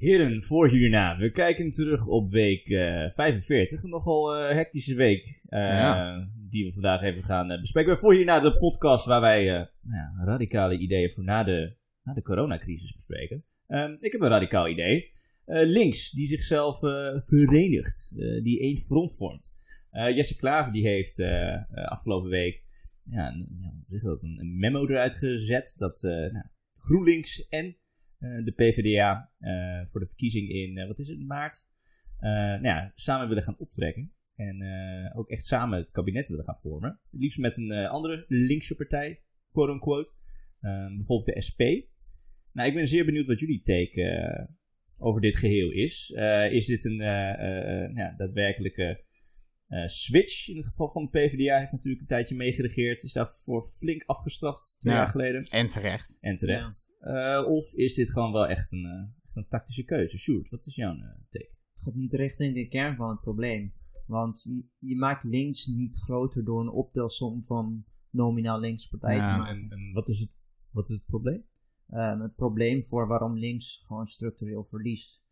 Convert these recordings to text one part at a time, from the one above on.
Heren, voor hierna. We kijken terug op week eh 45. Een nogal eh, hectische week. eh, Ja. Die we vandaag even gaan eh, bespreken. Maar voor hierna de podcast waar wij eh, nou ja, radicale ideeën voor na de, na de coronacrisis bespreken. Ehm, ik heb een radicaal idee. Eh, links, die zichzelf eh, verenigt. eh, die één front vormt. Eh, Jesse Klaver die heeft eh, eh, afgelopen week ja, een, een, memo eruit gezet. Dat eh, nou, GroenLinks en eh, de PvdA eh, voor de verkiezing in, eh, wat is het, maart, eh, nou ja, samen willen gaan optrekken. En eh, ook echt samen het kabinet willen gaan vormen. Het liefst met een eh, andere linkse partij, quote-unquote. Eh, bijvoorbeeld de SP. Nou, ik ben zeer benieuwd wat jullie take eh, over dit geheel is. Eh, is dit een eh, eh, eh, ja, daadwerkelijke eh, switch? In het geval van de PvdA heeft natuurlijk een tijdje meegeregeerd. Is daarvoor flink afgestraft twee Ja. jaar geleden. En terecht. En terecht. Eh, of is dit gewoon wel echt een, eh, echt een tactische keuze? Sjoerd, wat is jouw eh, take? Het gaat niet richting de kern van het probleem. Want je, je maakt links niet groter door een optelsom van nominaal linkse partijen Ja. te maken. En, en wat, is het, wat is het probleem? Ehm, het probleem voor waarom links gewoon structureel verliest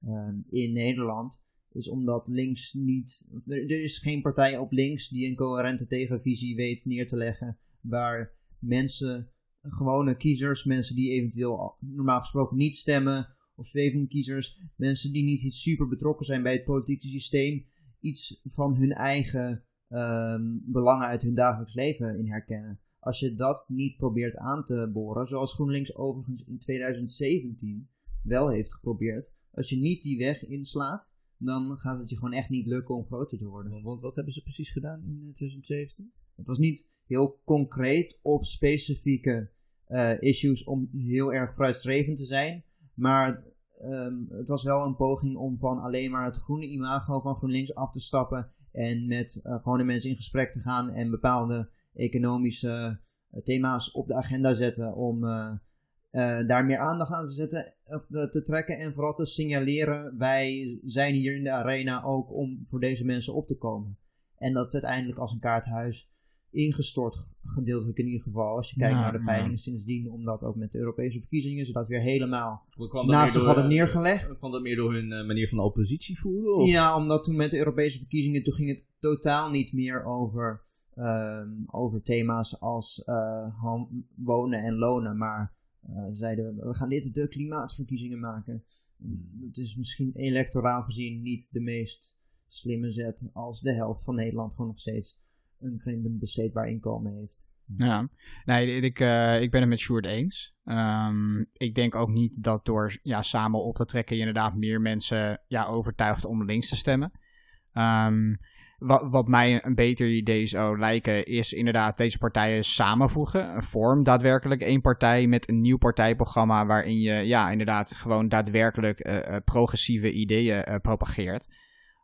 ehm, in Nederland is omdat links niet. Er, is geen partij op links die een coherente tegenvisie weet neer te leggen. Waar mensen, gewone kiezers, mensen die eventueel al- normaal gesproken niet stemmen, of zwevende kiezers, mensen die niet super betrokken zijn bij het politieke systeem, iets van hun eigen ehm, belangen uit hun dagelijks leven in herkennen. Als je dat niet probeert aan te boren, zoals GroenLinks overigens in 2017 wel heeft geprobeerd, als je niet die weg inslaat, dan gaat het je gewoon echt niet lukken om groter te worden. Wat, wat hebben ze precies gedaan in eh, 2017? Het was niet heel concreet op specifieke eh, issues om heel erg frustrerend te zijn. Maar ehm, het was wel een poging om van alleen maar het groene imago van GroenLinks af te stappen. En met eh, gewone mensen in gesprek te gaan en bepaalde economische eh, thema's op de agenda zetten. Om eh, eh, daar meer aandacht aan te zetten of eh, te trekken. En vooral te signaleren: wij zijn hier in de arena ook om voor deze mensen op te komen. En dat is uiteindelijk als een kaarthuis ingestort, gedeeltelijk in ieder geval. Als je kijkt Ja, naar de ja. peilingen sindsdien, omdat ook met de Europese verkiezingen ze dat weer helemaal naast zich hadden neergelegd. Kwam dat meer door hun eh, manier van oppositie voeren? Of? Ja, omdat toen met de Europese verkiezingen, toen ging het totaal niet meer over, ehm, over thema's als eh, wonen en lonen, maar eh, zeiden we, we gaan dit de klimaatverkiezingen maken. Het is misschien electoraal gezien niet de meest slimme zet als de helft van Nederland gewoon nog steeds een besteedbaar inkomen heeft. Ja, nee, ik, eh, ik ben het met Sjoerd eens. Ehm, ik denk ook niet dat door ja, samen op te trekken je inderdaad meer mensen ja, overtuigt om links te stemmen. Ehm, wat, mij een beter idee zou lijken, is inderdaad deze partijen samenvoegen. Vorm daadwerkelijk één partij met een nieuw partijprogramma waarin je ja, inderdaad gewoon daadwerkelijk eh, eh, progressieve ideeën eh, propageert.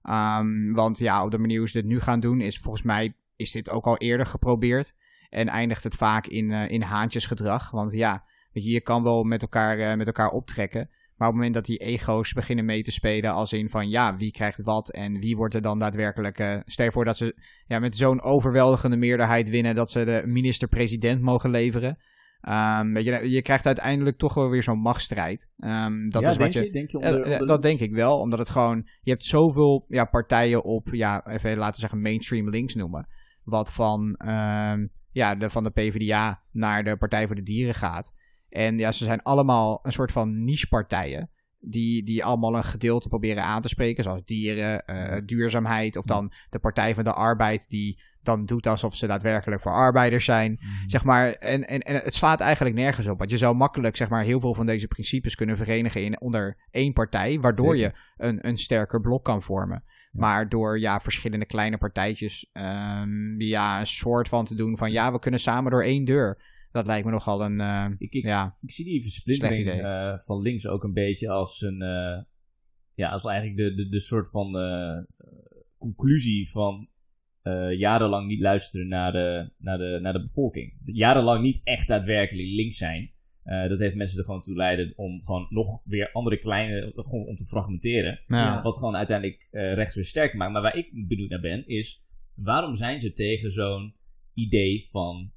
Ehm, want ja, op de manier hoe ze dit nu gaan doen, is volgens mij is dit ook al eerder geprobeerd. En eindigt het vaak in, in haantjesgedrag. Want ja, je, je kan wel met elkaar, met elkaar optrekken. Maar op het moment dat die ego's beginnen mee te spelen, als in van ja, wie krijgt wat en wie wordt er dan daadwerkelijk. eh, stel je voor dat ze ja, met zo'n overweldigende meerderheid winnen dat ze de minister-president mogen leveren. Ehm, je, je krijgt uiteindelijk toch wel weer zo'n machtsstrijd. Ehm, dat ja, is denk wat je. je? Denk je onder, dat denk ik wel, omdat het gewoon... Je hebt zoveel ja, partijen op, ja, even laten we zeggen mainstream links noemen. Wat van, ehm, ja, de, van de PvdA naar de Partij voor de Dieren gaat. En ja, ze zijn allemaal een soort van niche-partijen. Die, die allemaal een gedeelte proberen aan te spreken. Zoals dieren, eh, duurzaamheid. Of dan de Partij van de Arbeid. Die dan doet alsof ze daadwerkelijk voor arbeiders zijn. Mhm. Zeg maar, en, en, en het slaat eigenlijk nergens op. Want je zou makkelijk zeg maar, heel veel van deze principes kunnen verenigen in, onder één partij. Waardoor Zeker. je een, een sterker blok kan vormen. Ja. Maar door ja, verschillende kleine partijtjes ehm, ja, een soort van te doen van ja, we kunnen samen door één deur. Dat lijkt me nogal een. eh, ik, ik, ja, ik zie die versplintering eh, van links ook een beetje als een... eh, ja, als eigenlijk de, de, de soort van eh, conclusie van eh, jarenlang niet luisteren naar de, naar, de, naar de bevolking. Jarenlang niet echt daadwerkelijk links zijn. Eh, dat heeft mensen er gewoon toe leiden om gewoon nog weer andere kleine, gewoon om te fragmenteren. ja. Wat gewoon uiteindelijk eh, rechts weer sterker maakt. Maar waar ik benieuwd naar ben, is waarom zijn ze tegen zo'n idee van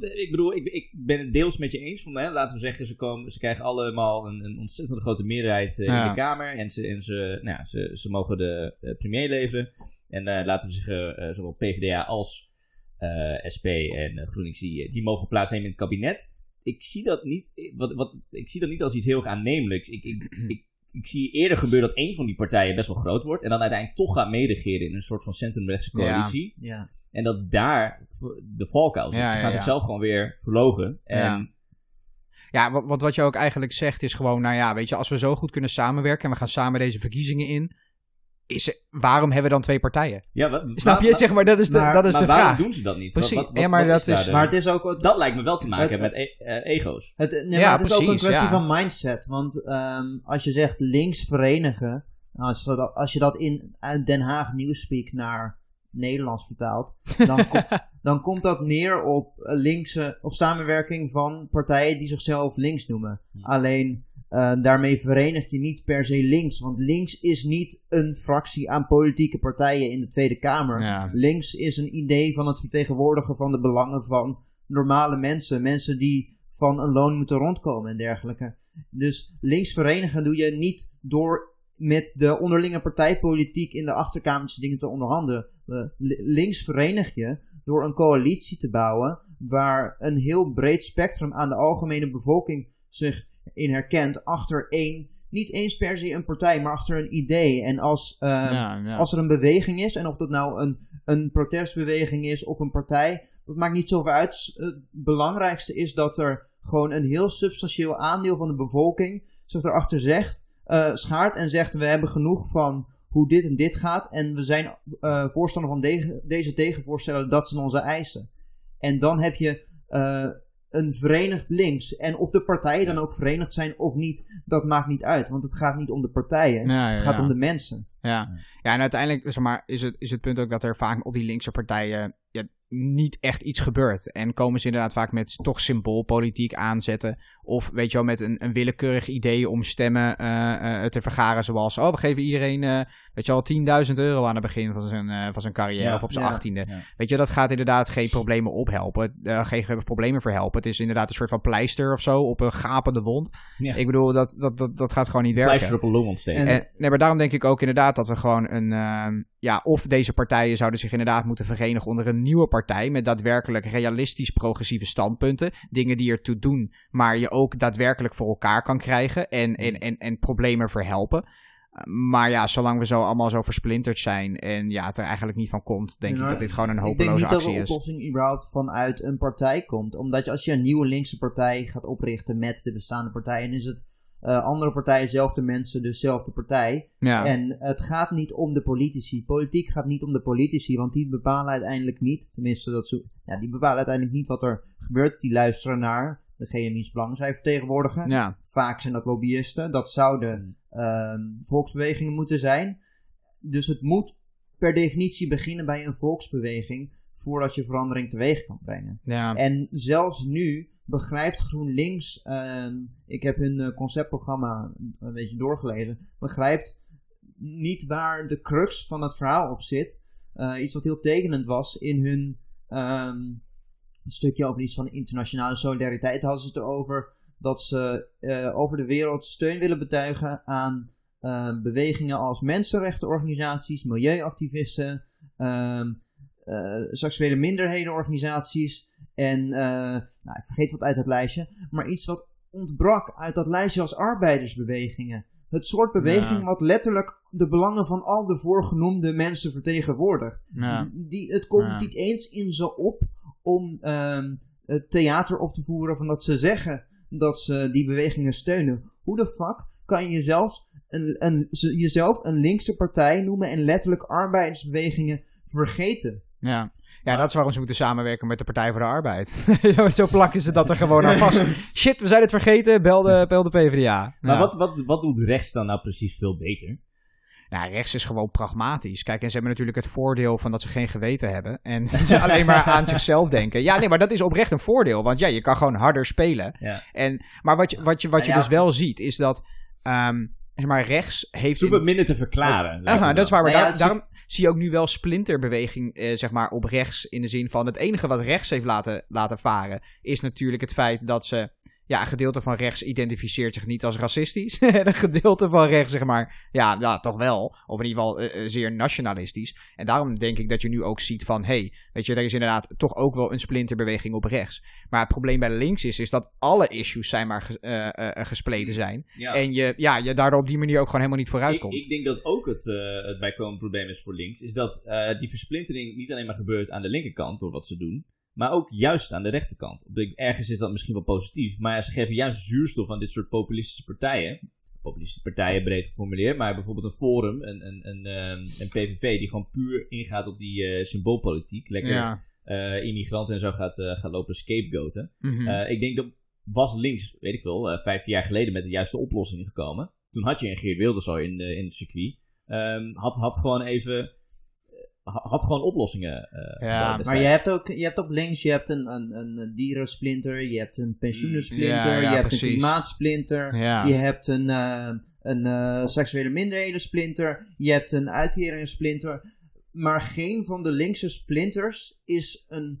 Want ik bedoel, ik, ik ben het deels met je eens. Van, hè, laten we zeggen, ze, komen, ze krijgen allemaal een, een ontzettend grote meerderheid eh, in de Kamer. En, ze, en ze, nou, ja, ze, ze mogen de eh, premier leveren. En eh, laten we zeggen, eh, zowel PvdA als eh, SP en eh, GroenLinks, die, die mogen plaatsnemen in het kabinet. Ik zie dat niet, wat, wat, ik zie dat niet als iets heel aannemelijks. Ik, ik, ik, ik zie eerder gebeuren dat één van die partijen best wel groot wordt. En dan uiteindelijk toch gaat meeregeren in een soort van centrumrechtse Ja. coalitie. Ja. En dat daar de valkuil zit. Ja, Ze ja, gaan ja. zichzelf gewoon weer verlogen. En Ja. Ja, wat, wat, wat je ook eigenlijk zegt is gewoon, nou ja, weet je, als we zo goed kunnen samenwerken en we gaan samen deze verkiezingen in, is, er- waarom hebben we dan twee partijen? Ja, wat, Snap je het? Zeg maar, dat is de, maar- dat is maar de waarom vraag. doen ze dat niet? Precies. Wat, wat, wat, Ja, maar dat is daar Maar het is ook... dat lijkt me wel te maken het- met e- eh, ego's. Het, nee, Ja, maar het is ook een kwestie ja. van mindset. Want ehm, als je zegt links verenigen, als, je dat- als je dat in uit Den Haag Newspeak naar Nederlands vertaalt, dan, kom- dan komt dat neer op eh, linkse of samenwerking van partijen die zichzelf links noemen. Hm. Alleen eh, daarmee verenig je niet per se links, want links is niet een fractie aan politieke partijen in de Tweede Kamer. Ja. Links is een idee van het vertegenwoordigen van de belangen van normale mensen. Mensen die van een loon moeten rondkomen en dergelijke. Dus links verenigen doe je niet door met de onderlinge partijpolitiek in de achterkamertjes dingen te onderhandelen. Eh, li- links verenig je door een coalitie te bouwen waar een heel breed spectrum aan de algemene bevolking zich in herkent achter één, niet eens per se een partij, maar achter een idee. En als, eh, Ja, ja. als er een beweging is, en of dat nou een, een protestbeweging is of een partij, dat maakt niet zoveel uit. Het belangrijkste is dat er gewoon een heel substantieel aandeel van de bevolking zich erachter zegt, eh, schaart en zegt: We hebben genoeg van hoe dit en dit gaat. En we zijn eh, voorstander van de- deze tegenvoorstellen, dat zijn onze eisen. En dan heb je eh, een verenigd links. En of de partijen dan ook verenigd zijn of niet, dat maakt niet uit. Want het gaat niet om de partijen, Ja, ja, het gaat ja. om de mensen. Ja. ja, en uiteindelijk zeg maar, is, het, is het punt ook dat er vaak op die linkse partijen ja, niet echt iets gebeurt. En komen ze inderdaad vaak met toch symboolpolitiek aanzetten. Of weet je wel, met een, een willekeurig idee om stemmen eh, eh, te vergaren. Zoals, oh, we geven iedereen, eh, weet je wel, 10.000 euro aan het begin van zijn, eh, van zijn carrière Ja, of op zijn achttiende. ja. Weet je, dat gaat inderdaad geen problemen ophelpen. geen problemen verhelpen. Het is inderdaad een soort van pleister of zo op een gapende wond. Ja. Ik bedoel, dat, dat, dat, dat gaat gewoon niet werken. Pleister op een long ontsteken. En- En, nee, maar daarom denk ik ook inderdaad dat we gewoon een. Ja, of deze partijen zouden zich inderdaad moeten verenigen onder een nieuwe partij. Met daadwerkelijk realistisch progressieve standpunten. Dingen die ertoe doen, maar je ook daadwerkelijk voor elkaar kan krijgen. En, en, en, en problemen verhelpen. Maar ja, zolang we zo allemaal zo versplinterd zijn. en ja, het er eigenlijk niet van komt. denk Ja, ik dat dit gewoon een Ik denk hopeloze niet dat actie de is. oplossing überhaupt vanuit een partij komt. Omdat je, als je een nieuwe linkse partij gaat oprichten met de bestaande partijen, is het eh, andere partijen, zelfde mensen, dus dezelfde partij. Ja, En het gaat niet om de politici. Politiek gaat niet om de politici, want die bepalen uiteindelijk niet, tenminste, dat zo, ja, die bepalen uiteindelijk niet wat er gebeurt. Die luisteren naar degene wiens belang zij vertegenwoordigen. ja, Vaak zijn dat lobbyisten. Dat zouden ehm, volksbewegingen moeten zijn. Dus het moet per definitie beginnen bij een volksbeweging voordat je verandering teweeg kan brengen. ja. En zelfs nu begrijpt GroenLinks, ehm, ik heb hun eh, conceptprogramma een beetje doorgelezen, begrijpt niet waar de crux van het verhaal op zit. Eh, iets wat heel tekenend was in hun ehm, stukje over iets van internationale solidariteit hadden ze het erover dat ze eh, over de wereld steun willen betuigen aan eh, bewegingen als mensenrechtenorganisaties, milieuactivisten, ehm, eh, seksuele minderhedenorganisaties en eh, nou, ik vergeet wat uit dat lijstje, maar iets wat ontbrak uit dat lijstje als arbeidersbewegingen. Het soort beweging Ja. wat letterlijk de belangen van al de voorgenoemde mensen vertegenwoordigt. ja. Die, het komt Ja. niet eens in ze op om ehm, het theater op te voeren van dat ze zeggen dat ze die bewegingen steunen. Hoe de fuck kan je zelfs een, een, ze- jezelf een linkse partij noemen en letterlijk arbeidersbewegingen vergeten? Ja. Ja, dat is waarom ze moeten samenwerken met de Partij voor de Arbeid. Zo- Zo plakken ze dat er gewoon aan vast. Shit, we zijn het vergeten, bel de, bel de PvdA. Maar Ja. wat, wat, wat doet rechts dan nou precies veel beter? Nou, rechts is gewoon pragmatisch. Kijk, en ze hebben natuurlijk het voordeel van dat ze geen geweten hebben. En ze alleen maar aan zichzelf denken. Ja, nee, maar dat is oprecht een voordeel. Want ja, je kan gewoon harder spelen. Ja. En, maar wat je, wat je, wat je Ja, ja. dus wel ziet, is dat... ehm, maar, rechts heeft... Ze hoeven het minder te verklaren. Aha, dat is waar. Maar Nou ja, daar- het is- daarom zie je ook nu wel splinterbeweging eh, zeg maar, op rechts. In de zin van het enige wat rechts heeft laten, laten varen. Is natuurlijk het feit dat ze. Ja, een gedeelte van rechts identificeert zich niet als racistisch. en een gedeelte van rechts, zeg maar. Ja, nou, toch wel. Of in ieder geval eh, eh, zeer nationalistisch. En daarom denk ik dat je nu ook ziet van. hey, weet je, er is inderdaad toch ook wel een splinterbeweging op rechts. Maar het probleem bij links is, is dat alle issues zijn maar eh, gespleten zijn. Ja. En je, ja, je daardoor op die manier ook gewoon helemaal niet vooruit Ik, komt. ik denk dat ook het, het bijkomend probleem is voor links. Is dat die versplintering niet alleen maar gebeurt aan de linkerkant door wat ze doen. Maar ook juist aan de rechterkant. Ergens is dat misschien wel positief. Maar ze geven juist zuurstof aan dit soort populistische partijen. Populistische partijen breed geformuleerd. Maar bijvoorbeeld een Forum, een, een, een, ehm, een PVV die gewoon puur ingaat op die eh, symboolpolitiek. Lekker ja. eh, immigranten en zo gaat, eh, gaat lopen scapegoaten. Mhm. Eh, ik denk dat was links, weet ik veel, eh 15 jaar geleden met de juiste oplossingen gekomen. Toen had je een Geert Wilders al in, eh, in het circuit. Ehm, had, had gewoon even. Ha- Had gewoon oplossingen. eh Ja, Maar je hebt ook je hebt op links, je hebt een, een, een dierensplinter, je hebt een pensioenensplinter, Ja, ja, je hebt precies. een klimaatsplinter, Ja. je hebt een, eh, een eh, seksuele minderhedensplinter, je hebt een uitkeringssplinter. Maar geen van de linkse splinters is een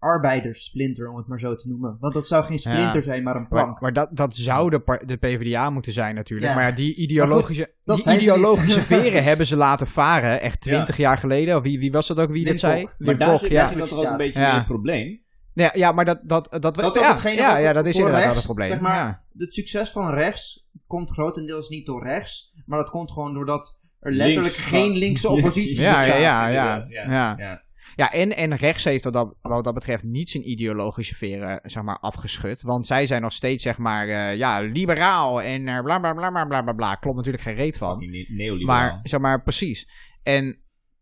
arbeiderssplinter, om het maar zo te noemen. Want dat zou geen splinter Ja. zijn, maar een plank. maar dat, dat zou de, de PvdA moeten zijn natuurlijk. Ja. Maar ja, die ideologische, dat die ideologische veren hebben ze laten varen. Echt twintig jaar geleden. Of wie, wie was dat ook wie Wim dat zei? Maar daar zit ja. dan toch ook een beetje Ja. het probleem. Ja, ja, maar dat... Dat, dat, Dat ja, ja, dat is inderdaad rechts, het probleem. Zeg maar, ja. Het succes van rechts komt grotendeels niet door rechts, maar dat komt gewoon doordat er letterlijk Links. geen linkse oppositie Ja, ja, bestaat. ja, ja. ja. ja. Ja, en, en rechts heeft wat dat, wat dat betreft niet zijn ideologische veren zeg maar, afgeschud. Want zij zijn nog steeds, zeg maar, eh, ja, liberaal en eh, bla bla bla bla bla bla bla. Klopt natuurlijk geen reet van. Maar, zeg maar, precies. En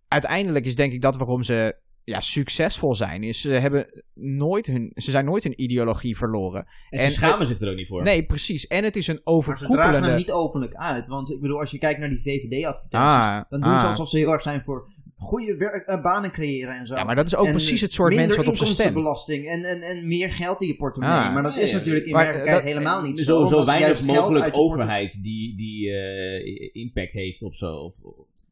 uiteindelijk is denk ik dat waarom ze ja, succesvol zijn. Is ze, hebben nooit hun, ze zijn nooit hun ideologie verloren. en ze en- schamen zich er ook niet voor. Nee, precies. En het is een Maar ze dragen overkoepelende... het niet openlijk uit. Want ik bedoel, als je kijkt naar die VVD-advertenties, Ah, dan doen ze ah. alsof ze heel erg zijn voor goede werk, eh, banen creëren en zo. Ja, maar dat is ook En, precies het soort mensen wat op ze stemt. inkomstenbelasting en, en, en meer geld in je portemonnee. Ah. maar dat is natuurlijk in maar, werkelijkheid helemaal niet zo, zo weinig mogelijk je overheid die, die eh, impact heeft of zo. Of,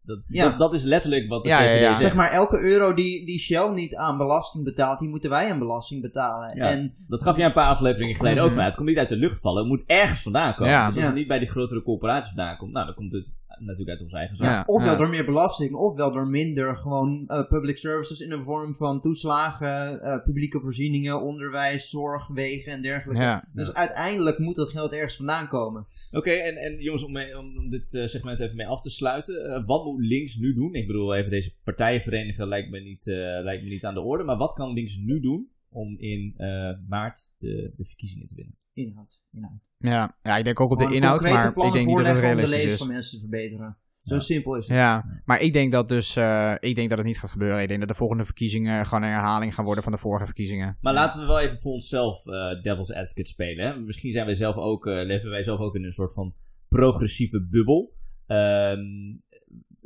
dat, Ja. dat, dat is letterlijk wat de Ja, ja, VVD ja. zegt. Zeg maar, elke euro die, die Shell niet aan belasting betaalt, die moeten wij aan belasting betalen. Ja. En Dat gaf jij een paar afleveringen geleden ook Mhm. van. Het komt niet uit de lucht vallen. Het moet ergens vandaan komen. Ja. Dus als Ja. het niet bij die grotere corporaties vandaan komt, nou, dan komt het natuurlijk uit onze eigen zak. Ja. ofwel door meer belasting, ofwel door minder gewoon eh, public services in de vorm van toeslagen, eh, publieke voorzieningen, onderwijs, zorg, wegen en dergelijke. Ja. Dus uiteindelijk moet dat geld ergens vandaan komen. Oké, en, en jongens, om, mee- om, dit eh, segment even mee af te sluiten. eh, wat moet links nu doen? Ik bedoel, even deze partijen verenigen lijkt me niet, eh, lijkt me niet aan de orde. Maar wat kan links nu doen om in eh, maart de, de verkiezingen te winnen? Inhoud. inhoud. Ja. ja, ik denk ook op de inhoud, maar ik denk niet dat het voorleggen om de realistisch leven is. van mensen te verbeteren. Zo Ja. simpel is het. Ja, maar ik denk dat dus, eh, ik denk dat het niet gaat gebeuren. Ik denk dat de volgende verkiezingen gewoon een herhaling gaan worden van de vorige verkiezingen. Maar laten we wel even voor onszelf eh, devil's advocate spelen. Hè? Misschien zijn wij zelf ook, eh, leven wij zelf ook in een soort van progressieve bubbel. Ehm,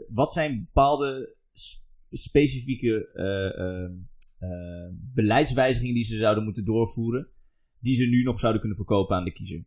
wat zijn bepaalde specifieke eh, ehm, eh, beleidswijzigingen die ze zouden moeten doorvoeren, die ze nu nog zouden kunnen verkopen aan de kiezer?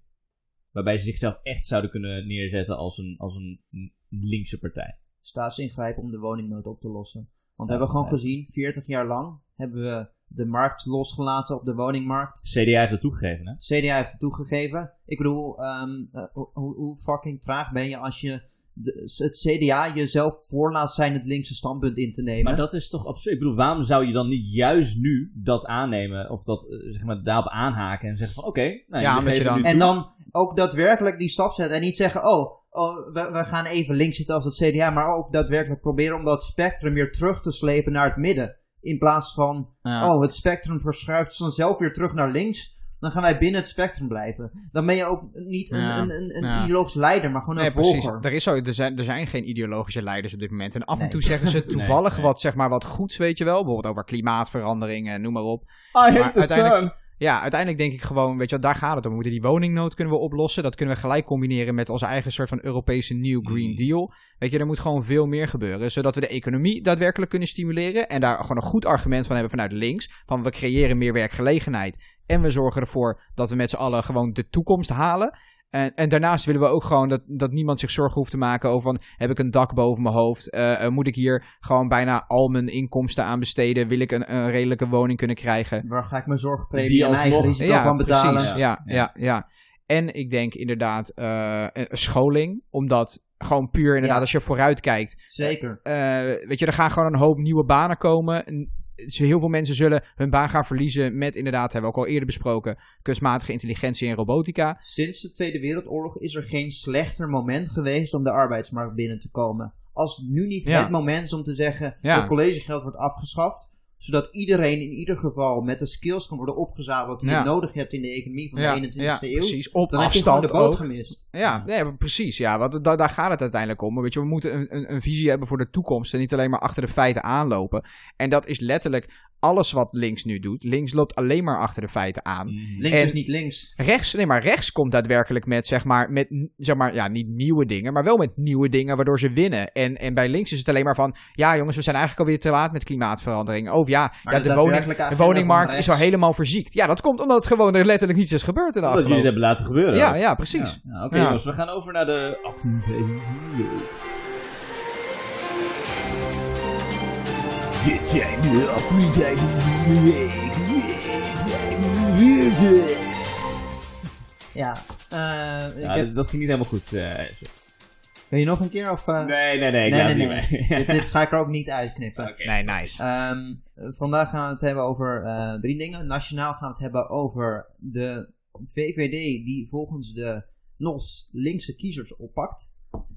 Waarbij ze zichzelf echt zouden kunnen neerzetten als een, als een linkse partij. Staatsingrijpen om de woningnood op te lossen. Want we hebben gewoon gezien, 40 jaar lang hebben we de markt losgelaten op de woningmarkt. CDA heeft dat toegegeven, hè? CDA heeft het toegegeven. Ik bedoel, ehm, eh, hoe, hoe fucking traag ben je als je de- het CDA jezelf voor laat zijn het linkse standpunt in te nemen? Maar dat is toch absurd. Ik bedoel, waarom zou je dan niet juist nu dat aannemen of dat eh, zeg maar daarop aanhaken en zeggen van oké, nou, Ja, je dan- En dan ook daadwerkelijk die stap zetten. En niet zeggen, oh, oh we, we gaan even links zitten als het CDA. Maar ook daadwerkelijk proberen om dat spectrum weer terug te slepen naar het midden. In plaats van, Ja. oh, het spectrum verschuift vanzelf weer terug naar links. Dan gaan wij binnen het spectrum blijven. Dan ben je ook niet een, Ja, een, een, een ja. ideologisch leider, maar gewoon een Nee, precies. volger. Er, is zo, er, zijn, er zijn geen ideologische leiders op dit moment. En af en toe zeggen ze toevallig nee. wat, zeg maar, wat goeds, weet je wel. Bijvoorbeeld over klimaatverandering en noem maar op. I hate Maar the uiteindelijk- sun. Ja, uiteindelijk denk ik gewoon, weet je wel, daar gaat het om. We moeten die woningnood kunnen we oplossen. Dat kunnen we gelijk combineren met onze eigen soort van Europese New Green Mm. Deal. Weet je, er moet gewoon veel meer gebeuren. Zodat we de economie daadwerkelijk kunnen stimuleren. En daar gewoon een goed argument van hebben vanuit links. Van we creëren meer werkgelegenheid. En we zorgen ervoor dat we met z'n allen gewoon de toekomst halen. En, en daarnaast willen we ook gewoon dat, dat niemand zich zorgen hoeft te maken over van, heb ik een dak boven mijn hoofd? Eh, eh, moet ik hier gewoon bijna al mijn inkomsten aan besteden? Wil ik een, een redelijke woning kunnen krijgen? Waar ga ik mijn zorgpremie Die en eigen risico van betalen? Precies, ja, Ja. ja, ja, En ik denk inderdaad eh, een een scholing, omdat gewoon puur inderdaad Ja. als je vooruit kijkt, Zeker. eh, weet je, er gaan gewoon een hoop nieuwe banen komen. Heel veel mensen zullen hun baan gaan verliezen met inderdaad, hebben we ook al eerder besproken, kunstmatige intelligentie en robotica. Sinds de Tweede Wereldoorlog is er geen slechter moment geweest om de arbeidsmarkt binnen te komen. Als nu niet Ja. het moment is om te zeggen Ja. dat collegegeld wordt afgeschaft, zodat iedereen in ieder geval met de skills kan worden opgezadeld die Ja. je nodig hebt in de economie van de 21ste ja, eeuw, precies. Op dan heb je afstand de boot ook. gemist. Ja, nee, precies. Ja, want da- daar gaat het uiteindelijk om. Weet je, we moeten een, een, een visie hebben voor de toekomst en niet alleen maar achter de feiten aanlopen. En dat is letterlijk alles wat links nu doet. Links loopt alleen maar achter de feiten aan. Links En- is niet links. Rechts, nee, maar rechts komt daadwerkelijk met, zeg maar, met, zeg maar, ja, niet nieuwe dingen, maar wel met nieuwe dingen waardoor ze winnen. En, en bij links is het alleen maar van, ja jongens, we zijn eigenlijk alweer te laat met klimaatverandering. Of ja, ja de woning, de woningmarkt is al helemaal verziekt. Ja, dat komt omdat het gewoon er letterlijk niets is gebeurd in de Omdat jullie het hebben laten gebeuren. Ja, ja, precies. Ja, ja, Oké Ja. jongens, we gaan over naar de week. Dit zijn de actualiteiten van de week. Week 45. Ja, eh, ik Ja, heb, dat, dat ging niet helemaal goed. eh, wil je nog een keer? Of, eh, nee, nee, nee, ik nee, laat nee, het nee. niet mee. dit, dit ga ik er ook niet uitknippen. Oké. Nee, nice. Ehm, eh, vandaag gaan we het hebben over eh, drie dingen. Nationaal gaan we het hebben over de VVD die volgens de NOS linkse kiezers oppakt.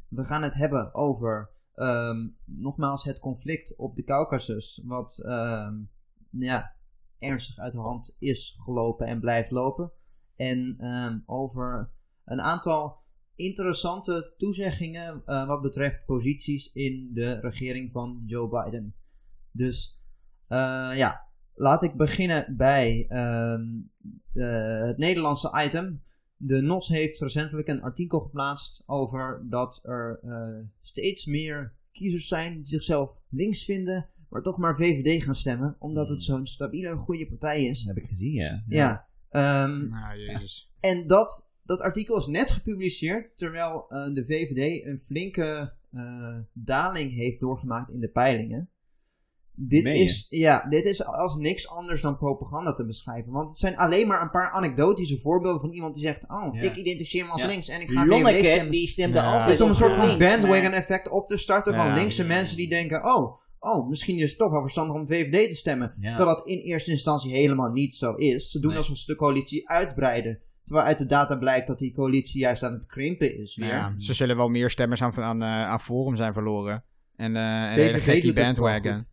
We gaan het hebben over ehm, nogmaals het conflict op de Caucasus, wat ehm, ja, ernstig uit de hand is gelopen en blijft lopen. En ehm, over een aantal interessante toezeggingen eh, wat betreft posities in de regering van Joe Biden. Dus eh, ja, laat ik beginnen bij ehm, eh, het Nederlandse item. De NOS heeft recentelijk een artikel geplaatst over dat er eh, steeds meer kiezers zijn die zichzelf links vinden, maar toch maar VVD gaan stemmen, omdat het zo'n stabiele en goede partij is. Dat heb ik gezien, ja. Ja, ehm, Nou, jezus. en dat, dat artikel is net gepubliceerd, terwijl eh, de VVD een flinke eh, daling heeft doorgemaakt in de peilingen. Dit Meen je? is, ja, dit is als niks anders dan propaganda te beschrijven. Want het zijn alleen maar een paar anekdotische voorbeelden van iemand die zegt: Oh, Ja. ik identificeer me als Ja. links en ik ga VVD stemmen. die stemde Ja. altijd Het is om een soort van bandwagon effect op te starten van Ja. linkse mensen die denken: Oh, oh, misschien is het toch wel verstandig om VVD te stemmen. Ja. Terwijl dat in eerste instantie helemaal niet zo is. Ze doen Nee. alsof ze de coalitie uitbreiden. Terwijl uit de data blijkt dat die coalitie juist aan het krimpen is weer. Ja, ze zullen wel meer stemmers aan, aan, eh, aan Forum zijn verloren. En, eh en hele VVD gekke bandwagon.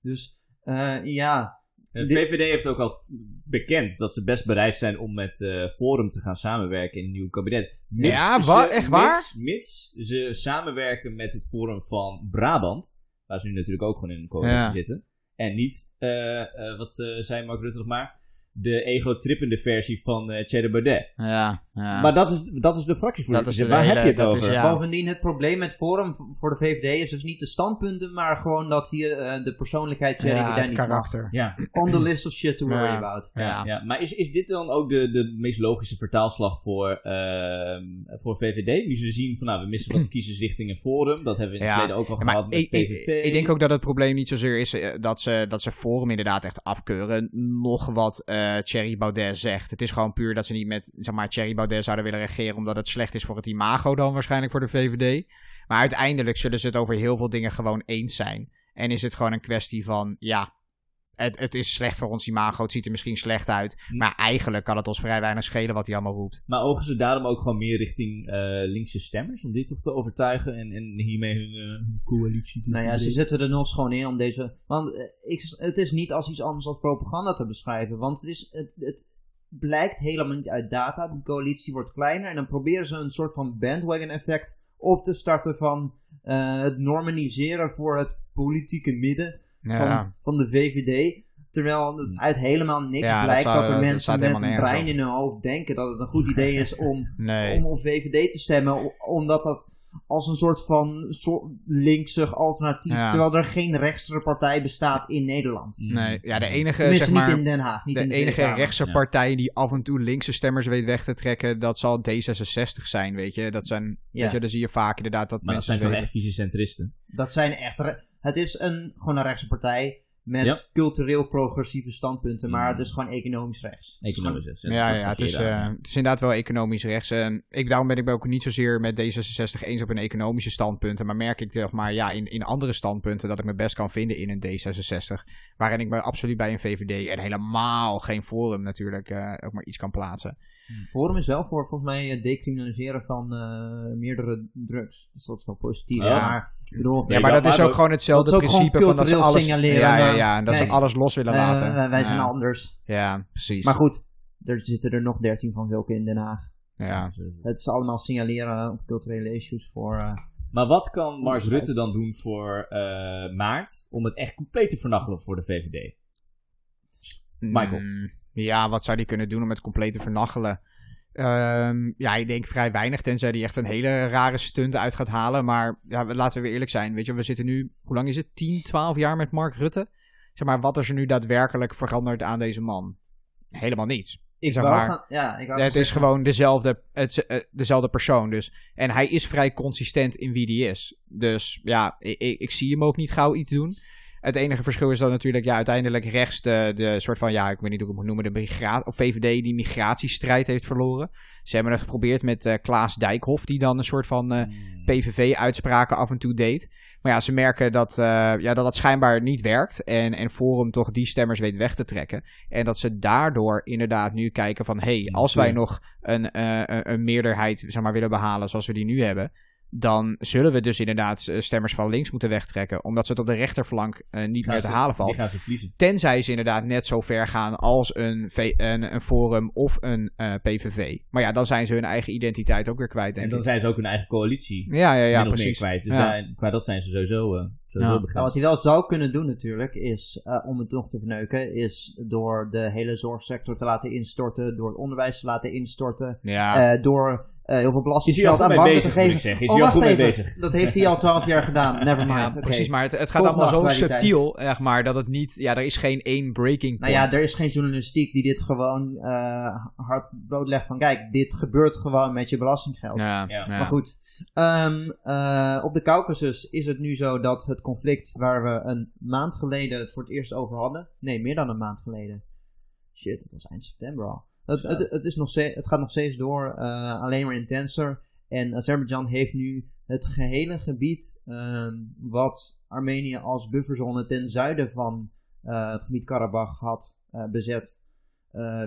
Dus eh, ja, De VVD heeft ook al bekend dat ze best bereid zijn om met eh, Forum te gaan samenwerken in een nieuw kabinet. Mits Ja, ze- wa- echt waar? Mits, mits ze samenwerken met het Forum van Brabant, waar ze nu natuurlijk ook gewoon in een coalitie Ja. zitten. En niet, eh, eh, wat eh, zei Mark Rutte nog maar, de ego-trippende versie van eh Thierry Baudet. ja, ja. Maar dat is, dat is de fractievoorzitter. Dat is de Waar hele- heb je het is- over? ja. bovendien het probleem met Forum voor de VVD is dus niet de standpunten, maar gewoon dat hier eh, de persoonlijkheid Thierry ja, Baudet het niet mag. karakter. Ja, On the list of shit to worry Ja. about. ja. Ja. ja. Maar is, is dit dan ook de, de meest logische vertaalslag voor, ehm, voor VVD? Nu ze zien van, nou, we missen wat kiezers richting een Forum. Dat hebben we in het Ja. verleden ook al Ja, maar gehad met ik, ik, PVV. ik denk ook dat het probleem niet zozeer is eh, dat ze, dat ze Forum inderdaad echt afkeuren. Nog wat eh Thierry Baudet zegt. Het is gewoon puur dat ze niet met zeg maar, Thierry Baudet zouden willen regeren. Omdat het slecht is voor het imago dan waarschijnlijk voor de VVD. Maar uiteindelijk zullen ze het over heel veel dingen gewoon eens zijn. En is het gewoon een kwestie van, ja, het, het is slecht voor ons imago. Het ziet er misschien slecht uit. Hm. Maar eigenlijk kan het ons vrij weinig schelen wat hij allemaal roept. Maar ogen ze daarom ook gewoon meer richting eh, linkse stemmers? Om dit toch te overtuigen en, en hiermee hun, eh, hun coalitie te Nou ja, ze zetten er nog gewoon in om deze. Want eh, ik, het is niet als iets anders als propaganda te beschrijven. Want het, is, het, het blijkt helemaal niet uit data. Die coalitie wordt kleiner. En dan proberen ze een soort van bandwagon effect op te starten van eh, het normaliseren voor het politieke midden Ja. van, van de VVD. Terwijl het uit helemaal niks Ja, dat blijkt zou- dat, er mensen met een brein in hun hoofd denken dat het een goed idee is om Nee. om op VVD te stemmen, omdat dat als een soort van soort linksig alternatief. Ja. Terwijl er geen rechtse partij bestaat in Nederland. Nee, ja, de enige, Tenminste, zeg maar, niet in Den Haag. Niet de in de enige rechtse Ja. partij die af en toe linkse stemmers weet weg te trekken, dat zal D66 zijn, weet je. Dat zijn, Ja. weet je, dan zie je vaak inderdaad dat Maar dat mensen zijn toch echt vieze centristen? Dat zijn echt... re- Het is een, gewoon een rechtse partij met Ja. cultureel progressieve standpunten. Maar Mm. het is gewoon economisch rechts. Economisch. Ja, ja het, is, eh, het is inderdaad wel economisch rechts. En ik, daarom ben ik ook niet zozeer met D66 eens op een economische standpunten. Maar merk ik zeg maar, ja, in, in andere standpunten dat ik me best kan vinden in een D66. Waarin ik me absoluut bij een VVD en helemaal geen Forum natuurlijk eh, ook maar iets kan plaatsen. Forum is wel voor volgens mij het decriminaliseren van eh, meerdere drugs. Dus dat is wel positief. Ja. Maar, bedoel, Ja, maar maar- dat is ook gewoon hetzelfde dat is ook principe gewoon van dat signaleren, ja, ja, en dat ze alles los willen eh, laten. wij- wij zijn ja. anders. Ja, precies. Maar goed, er zitten er nog 13 van zulke in Den Haag. Ja. Het is allemaal signaleren op culturele issues voor... eh, Maar wat kan Mark Rutte dan doen voor eh, maart om het echt compleet te vernachelen voor de VVD? Michael. Mm, ja, wat zou die kunnen doen om het compleet te vernachelen? Ehm, ja, ik denk vrij weinig, tenzij die echt een hele rare stunt uit gaat halen. Maar ja, laten we weer eerlijk zijn. Weet je, we zitten nu, hoe lang is het? 10, 12 jaar met Mark Rutte. Zeg maar, wat is er nu daadwerkelijk veranderd aan deze man? Helemaal niets. ik Zeg maar, gaan, ja, ik Het is gewoon dezelfde, het, eh, dezelfde persoon. Dus. En hij is vrij consistent in wie die is. Dus ja, ik, ik zie hem ook niet gauw iets doen. Het enige verschil is dan natuurlijk ja, uiteindelijk rechts de, de soort van, ja, ik weet niet hoe ik het moet noemen, de migra of VVD die migratiestrijd heeft verloren. Ze hebben het geprobeerd met eh, Klaas Dijkhoff, die dan een soort van eh, PVV-uitspraken af en toe deed. Maar ja, ze merken dat, eh, ja, dat dat schijnbaar niet werkt. En, en Forum toch die stemmers weet weg te trekken. En dat ze daardoor inderdaad nu kijken van... hé, hey, als wij nog een, een, een meerderheid zeg maar, willen behalen zoals we die nu hebben... dan zullen we dus inderdaad eh, stemmers van links moeten wegtrekken. Omdat ze het op de rechterflank eh, niet Gaan meer te ze- halen valt. gaan ze verliezen. Tenzij ze inderdaad net zo ver gaan als een, V- een, een Forum of een eh, PVV. Maar ja, dan zijn ze hun eigen identiteit ook weer kwijt, denk En dan ik. zijn ze ook hun eigen coalitie Ja, ja, ja, of meer precies. kwijt. Dus Ja. daar, qua dat zijn ze sowieso, sowieso Ja. Nou, wat hij wel zou kunnen doen natuurlijk, is eh, om het nog te verneuken, is door de hele zorgsector te laten instorten, door het onderwijs te laten instorten, Ja, eh, door eh, heel veel belastinggeld aan banken bezig, te geven. Is Oh, hij al goed mee bezig? Dat heeft hij al twaalf jaar gedaan. Never mind. Ja, precies. Maar het, het gaat Volgende allemaal zo subtiel, zeg maar, dat het niet... Ja, er is geen één breaking Nou point. ja, er is geen journalistiek die dit gewoon eh hard blootlegt van kijk, dit gebeurt gewoon met je belastinggeld. Ja. Maar goed, ehm, eh, op de Caucasus is het nu zo dat het conflict waar we een maand geleden het voor het eerst over hadden, nee, meer dan een maand geleden. Shit, het was eind september al. Het, het, het, is nog steeds, het gaat nog steeds door, eh, alleen maar intenser. En Azerbeidzjan heeft nu het gehele gebied ehm, wat Armenië als bufferzone ten zuiden van eh, het gebied Karabach had eh, bezet,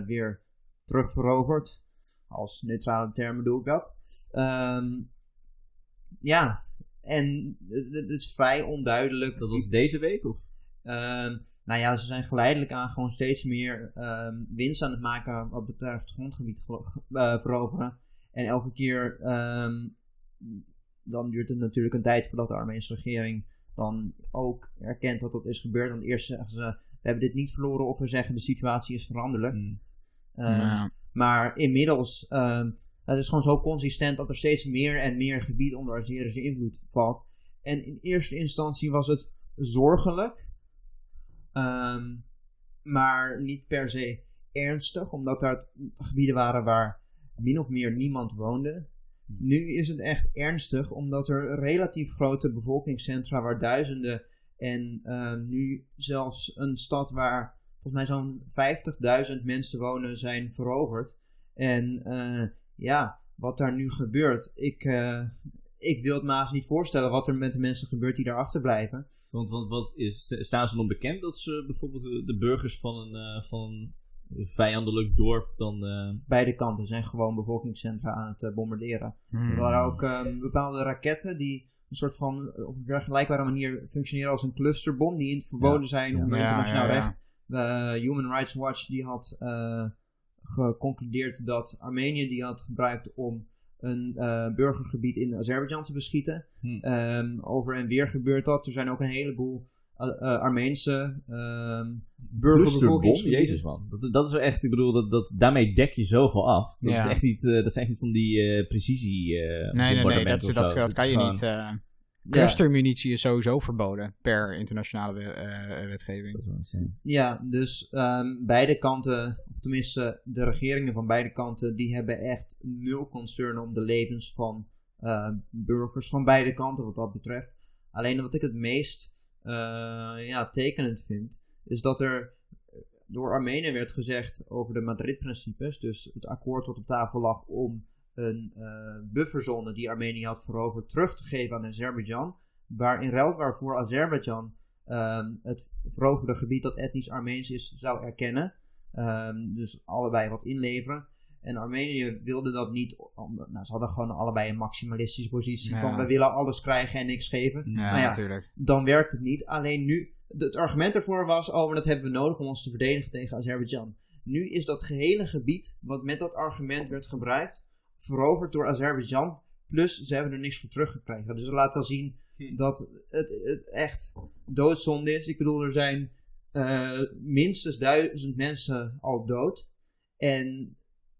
weer terugveroverd. Als neutrale term bedoel ik dat. Ehm, ja, en het, het is vrij onduidelijk. Dat was deze week? Of? Ehm, nou ja, ze zijn geleidelijk aan gewoon steeds meer ehm, winst aan het maken wat betreft het grondgebied eh, veroveren. En elke keer, ehm, dan duurt het natuurlijk een tijd voordat de Armeense regering dan ook erkent dat dat is gebeurd. Want eerst zeggen ze, we hebben dit niet verloren of we zeggen de situatie is veranderlijk. Hmm. Ja. maar inmiddels, ehm, het is gewoon zo consistent dat er steeds meer en meer gebied onder Azerische invloed valt. En in eerste instantie was het zorgelijk, ehm, maar niet per se ernstig, omdat daar gebieden waren waar min of meer niemand woonde. Nu is het echt ernstig, omdat er relatief grote bevolkingscentra waar duizenden en ehm, nu zelfs een stad waar volgens mij zo'n 50.000 mensen wonen zijn veroverd. En eh, ja, wat daar nu gebeurt, ik, eh, ik wil het me haast niet voorstellen wat er met de mensen gebeurt die daar achterblijven. Want, want wat is, staan ze dan bekend dat ze bijvoorbeeld de, burgers van een, eh, van een vijandelijk dorp dan... eh, Beide kanten zijn gewoon bevolkingscentra aan het bombarderen. Hmm. Er waren ook ehm, bepaalde raketten die een soort van op een vergelijkbare manier functioneren als een clusterbom, die in verboden zijn onder Ja, internationaal ja, ja. recht. Human Rights Watch die had eh, geconcludeerd dat Armenië die had gebruikt om een eh, burgergebied in Azerbeidzjan te beschieten. Hmm. Ehm, over en weer gebeurt dat. Er zijn ook een heleboel uh, uh, Armeense ehm Burgerbevolking. burgerbevolking. Jezus man. Dat, dat is wel echt, ik bedoel, dat, dat, daarmee dek je zoveel af. Dat, Ja. is echt niet, eh, dat zijn echt niet van die eh, precisie eh Nee, nee, nee, dat, dat, dat kan is je gewoon- niet. Ja. clustermunitie is sowieso verboden per internationale we- eh, wetgeving. Dat is wel insane. Ja, dus ehm, beide kanten, of tenminste de regeringen van beide kanten, die hebben echt nul concern om de levens van eh, burgers van beide kanten wat dat betreft. Alleen wat ik het meest eh, ja, tekenend vind, is dat er door Armenië werd gezegd over de Madrid-principes, dus het akkoord wat op tafel lag om een eh, bufferzone die Armenië had veroverd terug te geven aan Azerbeidzjan, waar in ruil waarvoor Azerbeidzjan ehm, het veroverde gebied dat etnisch Armeens is zou erkennen. Ehm, dus allebei wat inleveren. En Armenië wilde dat niet. omdat- Nou, ze hadden gewoon allebei een maximalistische positie Ja. van we willen alles krijgen en niks geven. Ja, Nou ja, natuurlijk. dan werkt het niet. Alleen nu, het argument ervoor was, oh, maar dat hebben we nodig om ons te verdedigen tegen Azerbeidzjan. Nu is dat gehele gebied, wat met dat argument werd gebruikt, veroverd door Azerbeidzjan. Plus, ze hebben er niks voor teruggekregen. Dus dat laat wel zien Hm. dat het, het echt doodzonde is. Ik bedoel, er zijn eh, minstens duizend mensen al dood. En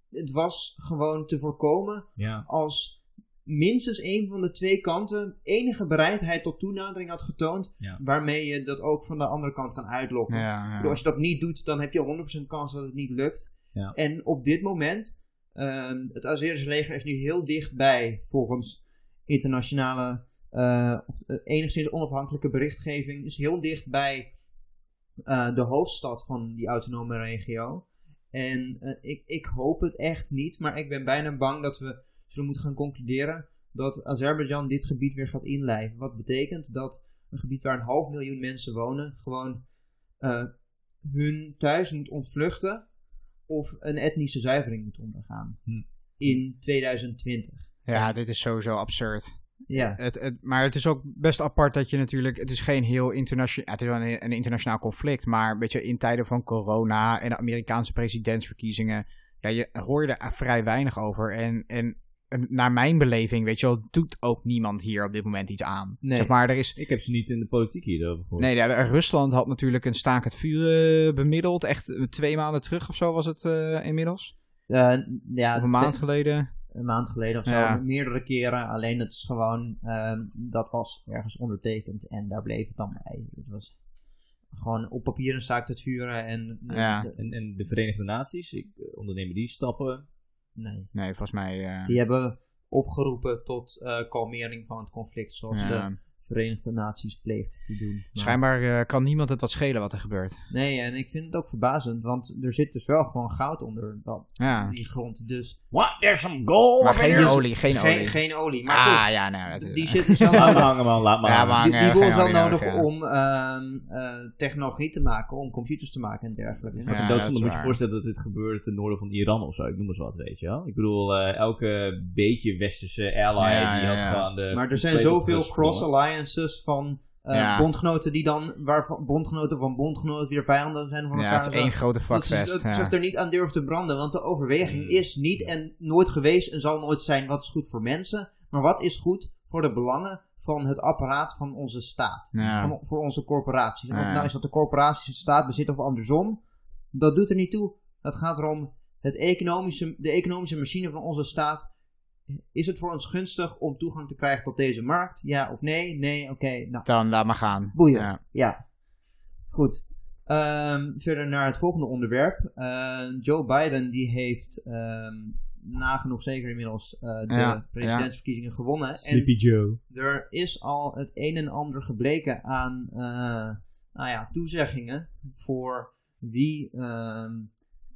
het was gewoon te voorkomen Ja. als minstens een van de twee kanten enige bereidheid tot toenadering had getoond, Ja. waarmee je dat ook van de andere kant kan uitlokken. Ja, bedoel, Als je dat niet doet, dan heb je 100% kans dat het niet lukt. En op dit moment, ehm, het Azerische leger is nu heel dichtbij, volgens internationale, eh, of eh, enigszins onafhankelijke berichtgeving, is heel dicht bij eh, de hoofdstad van die autonome regio. En ik, ik hoop het echt niet, maar ik ben bijna bang dat we zullen moeten gaan concluderen dat Azerbeidzjan dit gebied weer gaat inlijven. Wat betekent dat een gebied waar een half miljoen mensen wonen, gewoon hun thuis moet ontvluchten of een etnische zuivering moet ondergaan. Hm. In 2020. ja, dit is sowieso absurd. Ja, Het, het, maar het is ook best apart dat je natuurlijk. Het is geen heel internationaal. het is wel een, een internationaal conflict. Maar een beetje in tijden van corona en de Amerikaanse presidentsverkiezingen. Ja, je hoor je er vrij weinig over. En, en naar mijn beleving, weet je wel, doet ook niemand hier op dit moment iets aan. Nee. Zeg maar, er is. Ik heb ze niet in de politiek hierover gehoord. Nee, ja, de- Rusland had natuurlijk een staak het vuur eh, bemiddeld. Echt eh, twee maanden terug of zo was het eh, inmiddels. Ja Of een maand geleden. een maand geleden of zo, Ja. meerdere keren. Alleen het is gewoon, ehm, dat was ergens ondertekend en daar bleef het dan bij. Het was gewoon op papier een zaak te vuren en Ja. de- En, en de Verenigde Naties, ik, ondernemen die stappen? Nee. Nee, volgens mij. eh, Die hebben opgeroepen tot eh, kalmering van het conflict, zoals ja. de Verenigde Naties pleegt te doen. Maar- Schijnbaar eh, kan niemand het wat schelen wat er gebeurt. Nee, en ik vind het ook verbazend, want er zit dus wel gewoon goud onder dat, Ja. die grond. Dus What? There's some gold Maar geen here. olie, geen olie. geen olie. Maar ah, goed, ja, nou, die eh, zit dus wel Laat maar hangen man, laat maar Ja, hangen. maar- Die, die hangen, boel is wel nodig ja. om ehm, eh, technologie te maken, om computers te maken en dergelijke. Ja. Fucking dat moet je waar. voorstellen dat dit gebeurt ten noorden van Iran of zo. Ik noem eens wat, weet je wel. Ik bedoel, eh, elke beetje westerse ally Ja, die ja, had ja. gewoon de... Maar er zijn zoveel opgesprongen. Van eh, Ja. bondgenoten die dan, waarvan bondgenoten van bondgenoten weer vijanden zijn van ja, elkaar. het is één grote dat ze fuckfest. dat ja. zich er niet aan durven te branden, want de overweging Mm. is niet en nooit geweest en zal nooit zijn wat is goed voor mensen, maar wat is goed voor de belangen van het apparaat van onze staat, Ja. van, voor onze corporaties. En of Ja. nou is dat de corporaties de staat bezitten of andersom, dat doet er niet toe. Het gaat erom het economische, de economische machine van onze staat. Is het voor ons gunstig om toegang te krijgen tot deze markt? Ja of nee? Nee, oké. nou, Dan laat maar gaan. Boeien. Ja. ja. Goed. Ehm, verder naar het volgende onderwerp. Eh, Joe Biden die heeft ehm, nagenoeg zeker inmiddels eh, de Ja, presidentsverkiezingen gewonnen. Sleepy Joe. En er is al het een en ander gebleken aan eh, nou ja, toezeggingen voor wie, ehm,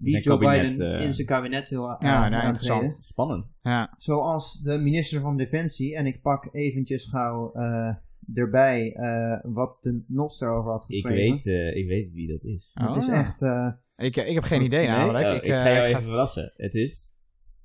wie Zijn Joe kabinet, Biden eh, in zijn kabinet wil uh, Ja, nou, interessant. Spannend. Ja. Zoals de minister van Defensie, en ik pak eventjes gauw eh, erbij eh, wat de NOS erover had Ik geschreven. weet, eh, ik weet wie dat is. Het Oh, is ja. echt... eh, Ik, ik heb geen idee Nee? namelijk. Oh, ik, ik, eh, ga jou ik even verrassen. Het is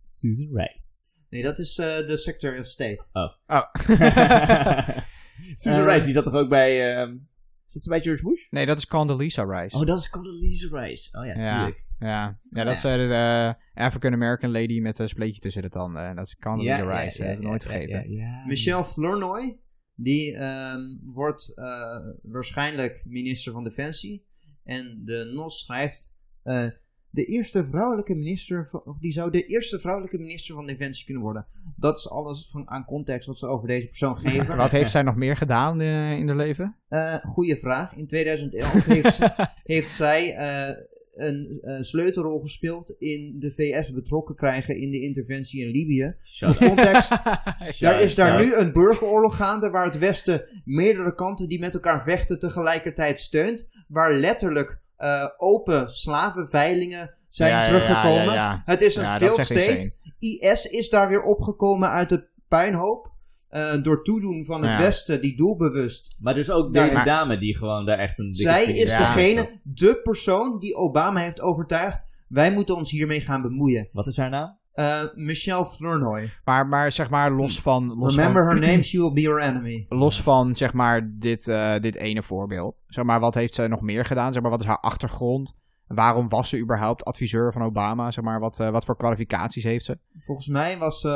Susan Rice. nee, dat is eh, de Secretary of State. Oh. Susan Eh, Rice, die zat toch ook bij... ehm zat ze bij George Bush? nee, dat is Condoleezza Rice. Oh, dat is Condoleezza Rice. Oh ja, Ja. Ja, ja dat Ja. is eh, de eh, African-American lady met een spleetje tussen de tanden. Dat is Condoleezza Rice. dat is nooit vergeten. Ja, ja. Michelle Flournoy, Die ehm, wordt eh, waarschijnlijk minister van Defensie. En de NOS schrijft... eh, de eerste vrouwelijke minister... van- Of die zou de eerste vrouwelijke minister van Defensie kunnen worden. Dat is alles van, aan context wat ze over deze persoon geven. Wat heeft zij nog meer gedaan eh, in haar leven? Eh goeie vraag. In 2011 heeft, ze- heeft zij eh, een sleutelrol gespeeld in de VS betrokken krijgen in de interventie in Libië. Voor up. context, daar is daar nu een burgeroorlog gaande waar het Westen meerdere kanten die met elkaar vechten tegelijkertijd steunt. Waar letterlijk eh, open slavenveilingen zijn Ja, teruggekomen. ja, ja, ja. Het is een echt state. IS is daar weer opgekomen uit de puinhoop. Eh, door toedoen van het Ja. Westen die doelbewust Maar dus ook deze maar- dame die gewoon daar echt een dikke zij is Ja. degene, de persoon die Obama heeft overtuigd. Wij moeten ons hiermee gaan bemoeien. Wat is haar naam? Eh, Michelle Flournoy. Maar, maar zeg maar, los van... Los Remember van, her name, she will be your enemy. Los van, zeg maar, dit, eh, dit ene voorbeeld. Zeg maar, wat heeft zij nog meer gedaan? Zeg maar, wat is haar achtergrond? Waarom was ze überhaupt adviseur van Obama? Zeg maar, wat, eh, wat voor kwalificaties heeft ze? Volgens mij was ze...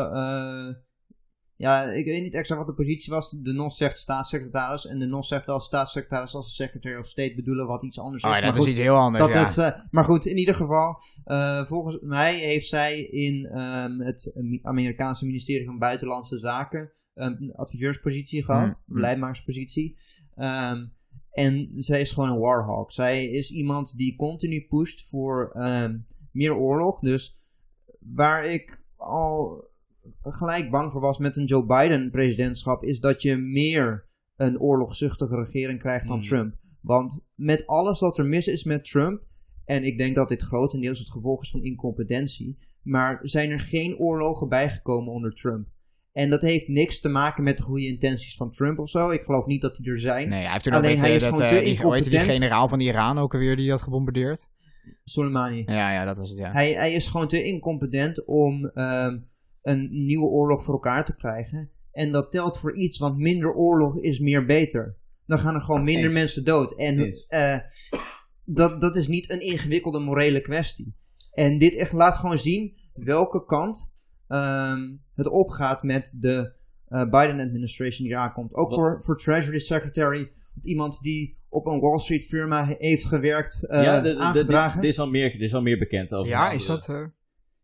ja, ik weet niet exact wat de positie was. De NOS zegt staatssecretaris. En de NOS zegt wel staatssecretaris als de Secretary of State bedoelen wat iets anders is. Oh ja, Maar dat goed, is iets heel anders, Dat ja. is, eh, maar goed, in ieder geval, eh, volgens mij heeft zij in ehm, het Amerikaanse ministerie van Buitenlandse Zaken een adviseurspositie gehad, Hmm. beleidmakerspositie. Ehm, en zij is gewoon een warhawk. Zij is iemand die continu pusht voor ehm, meer oorlog. Dus waar ik al gelijk bang voor was met een Joe Biden presidentschap, is dat je meer een oorlogzuchtige regering krijgt dan Hmm. Trump. Want met alles wat er mis is met Trump, en ik denk dat dit grotendeels het gevolg is van incompetentie, maar zijn er geen oorlogen bijgekomen onder Trump. En dat heeft niks te maken met de goede intenties van Trump of zo. Ik geloof niet dat die er zijn. Nee, hij heeft toen Alleen hij is dat, gewoon eh, te die, heette die incompetent. generaal van Iran ook alweer die had gebombardeerd. Soleimani. Ja, ja, dat was het, ja. Hij, hij is gewoon te incompetent om ehm, een nieuwe oorlog voor elkaar te krijgen. En dat telt voor iets, want minder oorlog is meer beter. Dan gaan er gewoon minder Eens. mensen dood. En eh, dat, dat is niet een ingewikkelde morele kwestie. En dit echt laat gewoon zien welke kant ehm, het opgaat met de eh, Biden-administration die aankomt. Ook Wat- voor, voor Treasury Secretary. Iemand die op een Wall Street firma he- heeft gewerkt, eh, ja, de- de- de- aangedragen. dit is al meer, dit is al meer bekend over. Ja, is dat... eh,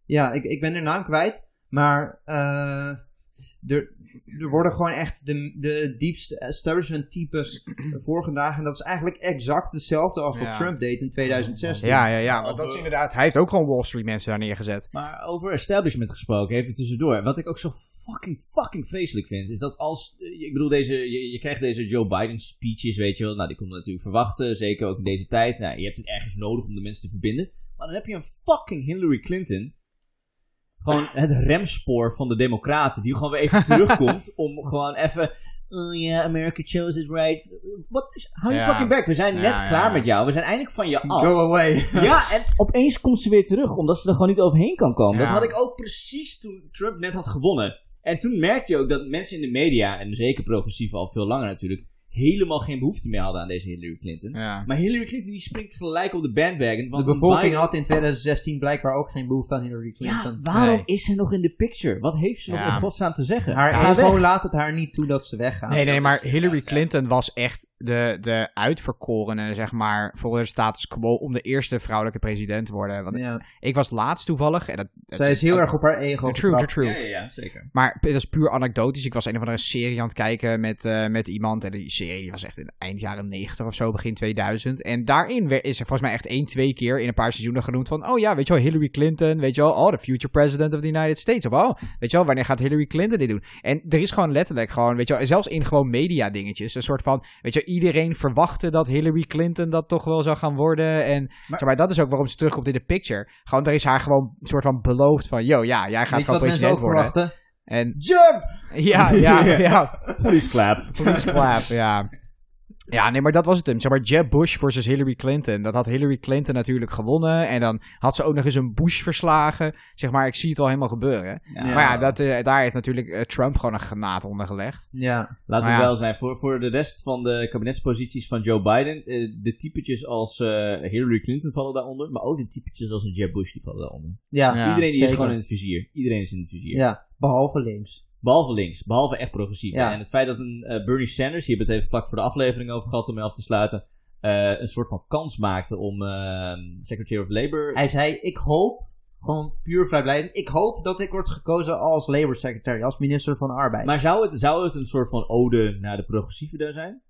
Ja, ik, ik ben de naam kwijt. Maar eh, er, er worden gewoon echt de, de diepste establishment types voorgedragen. En dat is eigenlijk exact hetzelfde als wat Ja. Trump deed in 2016. Ja, ja, ja. want dat is inderdaad... Hij heeft ook gewoon Wall Street mensen daar neergezet. Maar over establishment gesproken, even tussendoor. Wat ik ook zo fucking, fucking vreselijk vind, is dat als... Ik bedoel, deze, je, je krijgt deze Joe Biden speeches, weet je wel. Nou, die kon je natuurlijk verwachten, zeker ook in deze tijd. Nou, je hebt het ergens nodig om de mensen te verbinden. Maar dan heb je een fucking Hillary Clinton. Gewoon het remspoor van de democraten, die gewoon weer even terugkomt om gewoon even... Oh ja, America chose it right. What? Hou je Ja. fucking back. We zijn Ja, net ja, klaar ja. met jou. We zijn eindelijk van je af. Go away. Ja, en opeens komt ze weer terug, omdat ze er gewoon niet overheen kan komen. Ja. Dat had ik ook precies toen Trump net had gewonnen. En toen merkte je ook dat mensen in de media, en zeker progressieven al veel langer natuurlijk, helemaal geen behoefte meer hadden aan deze Hillary Clinton. Ja. Maar Hillary Clinton die springt gelijk op de bandwagon. De Want bevolking Biden- had in 2016 blijkbaar ook geen behoefte aan Hillary Clinton. Ja, waarom Nee. is ze nog in de picture? Wat heeft ze nog in godsnaam te zeggen? Haar ego weg. laat het haar niet toe dat ze weggaat. Nee, nee, maar Hillary. Clinton was echt de, de uitverkorene, zeg maar, voor de status quo om de eerste vrouwelijke president te worden. Want Ja. ik was laatst toevallig. En dat, dat Zij is heel erg op haar ego True, true, true. Ja, ja, ja, zeker. Maar dat is puur anekdotisch. Ik was een of andere serie aan het kijken met, eh, met iemand. En die serie die was echt in eind jaren 90 of zo, begin 2000. En daarin is er volgens mij echt één, twee keer in een paar seizoenen genoemd van... Oh ja, weet je wel, Hillary Clinton, weet je wel, oh, the future president of the United States. Of oh, weet je wel, wanneer gaat Hillary Clinton dit doen? En er is gewoon letterlijk gewoon, weet je wel, zelfs in gewoon media dingetjes. Een soort van, weet je wel, iedereen verwachtte dat Hillary Clinton dat toch wel zou gaan worden. En Maar- zeg maar, dat is ook waarom ze terugkomt in de picture. Gewoon, er is haar gewoon een soort van beloofd van... Yo, ja, jij gaat gewoon president worden. verwachten? En Jump! ja, ja, ja. Police clap. Police clap, ja. Ja, nee, maar dat was het hem. Zeg maar, Jeb Bush versus Hillary Clinton. Dat had Hillary Clinton natuurlijk gewonnen. En dan had ze ook nog eens een Bush verslagen. Zeg maar, ik zie het al helemaal gebeuren. Ja. Maar ja, dat, eh, daar heeft natuurlijk eh, Trump gewoon een granaat onder gelegd. Ja. Laten Maar we ja. wel zijn, voor, voor de rest van de kabinetsposities van Joe Biden, eh, de typetjes als eh, Hillary Clinton vallen daaronder, maar ook de typetjes als een Jeb Bush die vallen daaronder. Ja. Ja, Iedereen die is gewoon in het vizier. Iedereen is in het vizier. Ja, behalve links. Behalve links, behalve echt progressief. Ja. En het feit dat een eh, Bernie Sanders, hier hebben het even vlak voor de aflevering over gehad om mee af te sluiten, eh, een soort van kans maakte om eh, Secretary of Labor. Hij zei, ik hoop, gewoon puur vrijblijvend, ik hoop dat ik word gekozen als Labour Secretary, als minister van Arbeid. Maar, Maar zou het, zou het een soort van ode naar de progressieven daar zijn?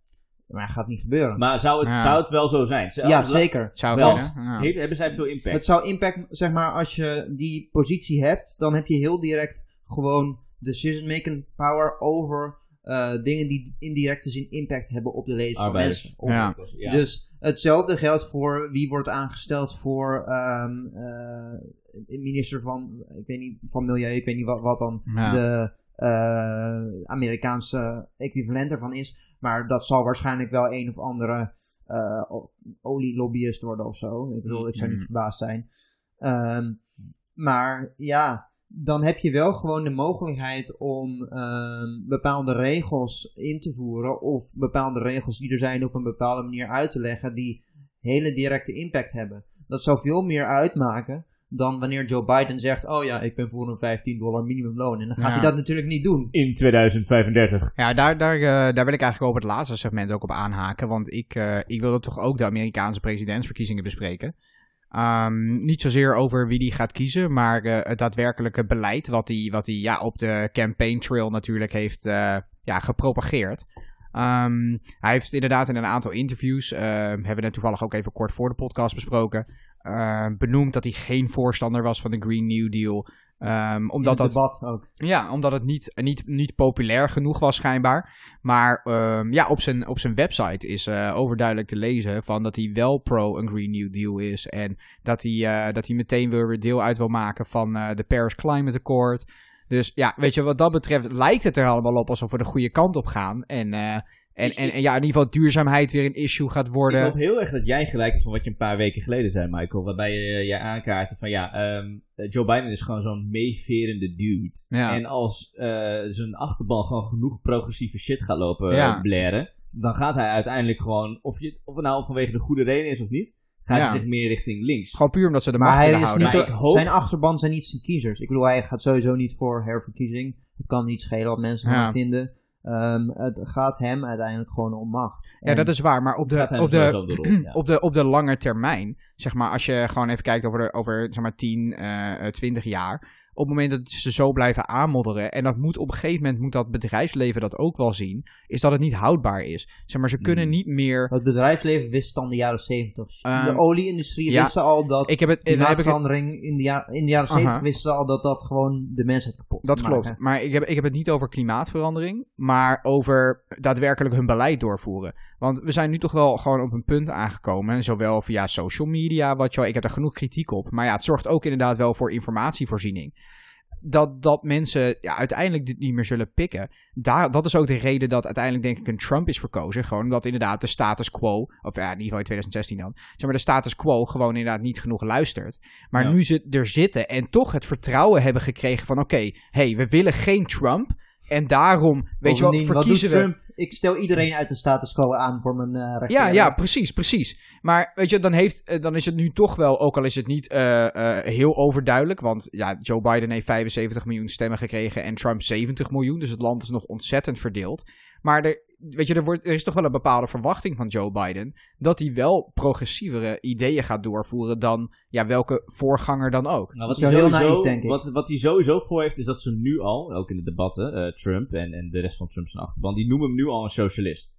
dat gaat niet gebeuren. Maar zou het, Ja. zou het wel zo zijn? Zou- ja, zeker. Zou. Ja. Heeft- hebben zij veel impact? Het zou impact, zeg maar, als je die positie hebt, dan heb je heel direct gewoon decision-making power over eh, dingen die indirect zin impact hebben op de levens van mensen. Op- Ja. Ja. Dus hetzelfde geldt voor wie wordt aangesteld voor ehm, eh, minister van, ik weet niet, van Milieu, ik weet niet wat, wat dan Ja. de eh, Amerikaanse equivalent ervan is. Maar dat zal waarschijnlijk wel een of andere eh, olielobbyist worden of zo. Ik bedoel, ik zou niet Mm. verbaasd zijn. Ehm, maar ja, dan heb je wel gewoon de mogelijkheid om ehm, bepaalde regels in te voeren. Of bepaalde regels die er zijn op een bepaalde manier uit te leggen. Die hele directe impact hebben. Dat zou veel meer uitmaken dan wanneer Joe Biden zegt: Oh ja, ik ben voor een 15 dollar minimumloon. En dan gaat Ja. hij dat natuurlijk niet doen. In 2035. Ja, daar, daar, eh, daar wil ik eigenlijk op het laatste segment ook op aanhaken. Want ik, eh, ik wilde toch ook de Amerikaanse presidentsverkiezingen bespreken. Ehm, niet zozeer over wie die gaat kiezen, maar eh, het daadwerkelijke beleid wat hij wat die, ja, op de campaign trail natuurlijk heeft eh, ja, gepropageerd. Ehm, hij heeft inderdaad in een aantal interviews, eh, hebben we net toevallig ook even kort voor de podcast besproken, benoemd dat hij geen voorstander was van de Green New Deal. Ehm, omdat het dat ook. ja, omdat het niet, niet, niet populair genoeg was schijnbaar. Maar ehm, ja, op zijn, op zijn website is eh, overduidelijk te lezen van dat hij wel pro een Green New Deal is. En dat hij, eh, dat hij meteen weer deel uit wil maken van eh, de Paris Climate Accord. Dus ja, weet je, wat dat betreft lijkt het er allemaal op alsof we de goede kant op gaan. En, en, en, en ja, in ieder geval duurzaamheid weer een issue gaat Ik worden. hoop heel erg dat jij gelijk hebt van wat je een paar weken geleden zei, Michael. Waarbij je jij aankaartte van ja, ehm, Joe Biden is gewoon zo'n meeverende dude. Ja. En als eh, zijn achterban gewoon genoeg progressieve shit gaat lopen Ja. eh, blaren, dan gaat hij uiteindelijk gewoon, of, je, of het nou vanwege de goede reden is of niet, gaat Ja. hij zich meer richting links. Gewoon puur omdat ze de Maar macht hij willen is houden. niet Maar ik hoop- zijn achterban zijn niet zijn kiezers. Ik bedoel, hij gaat sowieso niet voor herverkiezing. Het kan niet schelen wat mensen hem vinden. Ehm, het gaat hem uiteindelijk gewoon om macht. Ja, dat is waar. Maar op de, op de, sowieso de rol, ja. op, de, op de lange termijn, zeg maar, als je gewoon even kijkt over, de, over zeg maar 10, eh, eh, 20 jaar. Op het moment dat ze zo blijven aanmodderen, en dat moet op een gegeven moment, moet dat bedrijfsleven dat ook wel zien, is dat het niet houdbaar is. Zeg maar, ze kunnen Hmm. niet meer... Het bedrijfsleven wist in de jaren 70. Ehm, de olieindustrie ja, wisten al dat Ik heb het, dan heb ik het klimaatverandering in de, jaren, in de jaren 70 Aha. wisten ze al dat dat gewoon de mensheid kapot Dat klopt. Maar ik heb, ik heb het niet over klimaatverandering, maar over daadwerkelijk hun beleid doorvoeren. Want we zijn nu toch wel gewoon op een punt aangekomen, zowel via social media, wat je, ik heb er genoeg kritiek op, maar ja, het zorgt ook inderdaad wel voor informatievoorziening. Dat, dat mensen ja, uiteindelijk dit niet meer zullen pikken. Daar, dat is ook de reden dat uiteindelijk denk ik een Trump is verkozen. Gewoon omdat inderdaad de status quo, of ja, in ieder geval in 2016 dan, zeg maar de status quo gewoon inderdaad niet genoeg luistert. Maar Ja. nu ze er zitten en toch het vertrouwen hebben gekregen van oké, hey, we willen geen Trump. En daarom, weet je wel, verkiezen we... Trump? Ik stel iedereen uit de status quo aan voor mijn eh Ja, ja, precies, precies. Maar weet je, dan, heeft, eh, dan is het nu toch wel, ook al is het niet eh, heel overduidelijk, want ja, Joe Biden heeft 75 miljoen stemmen gekregen en Trump 70 miljoen, dus het land is nog ontzettend verdeeld. Maar er, weet je, er, wordt, er is toch wel een bepaalde verwachting van Joe Biden dat hij wel progressievere ideeën gaat doorvoeren dan ja, welke voorganger dan ook. Nou, wat, hij heel sowieso, naïef, denk ik. Wat, wat hij sowieso voor heeft, is dat ze nu al, ook in de debatten, eh, Trump en, en de rest van Trump zijn achterban, die noemen hem nu al een socialist.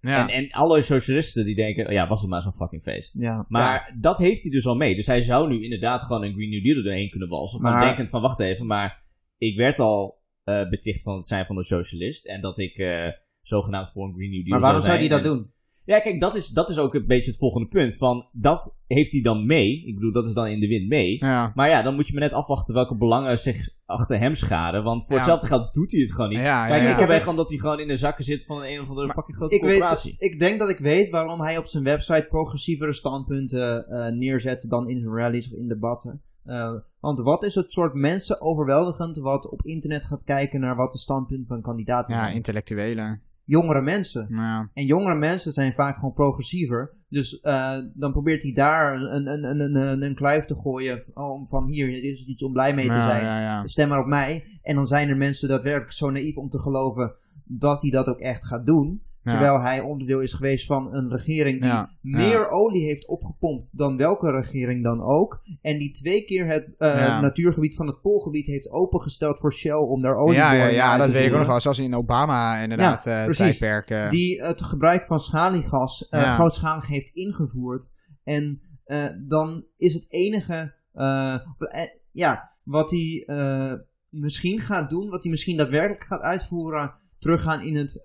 Ja, En, en alle socialisten die denken, oh ja, was het maar zo'n fucking feest. Ja. Maar dat heeft hij dus al mee. Dus hij zou nu inderdaad gewoon een Green New Deal er doorheen kunnen walsen. Gewoon Maar- denkend van, wacht even, maar ik werd al beticht van het zijn van een socialist. En dat ik eh, zogenaamd voor een Green New Deal Maar waarom zou hij dat En- doen? Ja, kijk, dat is, dat is ook een beetje het volgende punt. Van, dat heeft hij dan mee. Ik bedoel, dat is dan in de wind mee. ja. Maar ja, dan moet je maar net afwachten welke belangen zich achter hem scharen. Want voor Ja. hetzelfde geld doet hij het gewoon niet. Ja, Kijk, ja, ik ja. heb echt omdat hij gewoon in de zakken zit van een of andere Maar fucking grote Ik, corporatie. weet, ik denk dat ik weet waarom hij op zijn website progressievere standpunten eh, neerzet dan in zijn rallies of in debatten. Eh, want wat is het soort mensen overweldigend wat op internet gaat kijken naar wat de standpunten van kandidaten ja, zijn? intellectuelen. Jongere mensen. Ja. En jongere mensen zijn vaak gewoon progressiever. Dus eh, dan probeert hij daar een, een, een, een, een, kluif te gooien om van hier, dit is iets om blij mee te Ja, zijn. ja. Stem maar op mij. En dan zijn er mensen daadwerkelijk zo naïef om te geloven dat hij dat ook echt gaat doen. Terwijl hij onderdeel is geweest van een regering die Ja, meer olie heeft opgepompt dan welke regering dan ook. En die twee keer het eh, Ja. natuurgebied van het Poolgebied heeft opengesteld voor Shell om daar olie Ja, ja, ja, dat weet ik ook nog wel. Zoals in Obama inderdaad Ja, eh tijdperk. eh, Die het gebruik van schaliegas grootschalig heeft ingevoerd. En dan is het enige ja, wat hij misschien gaat doen, wat hij misschien daadwerkelijk gaat uitvoeren, teruggaan in het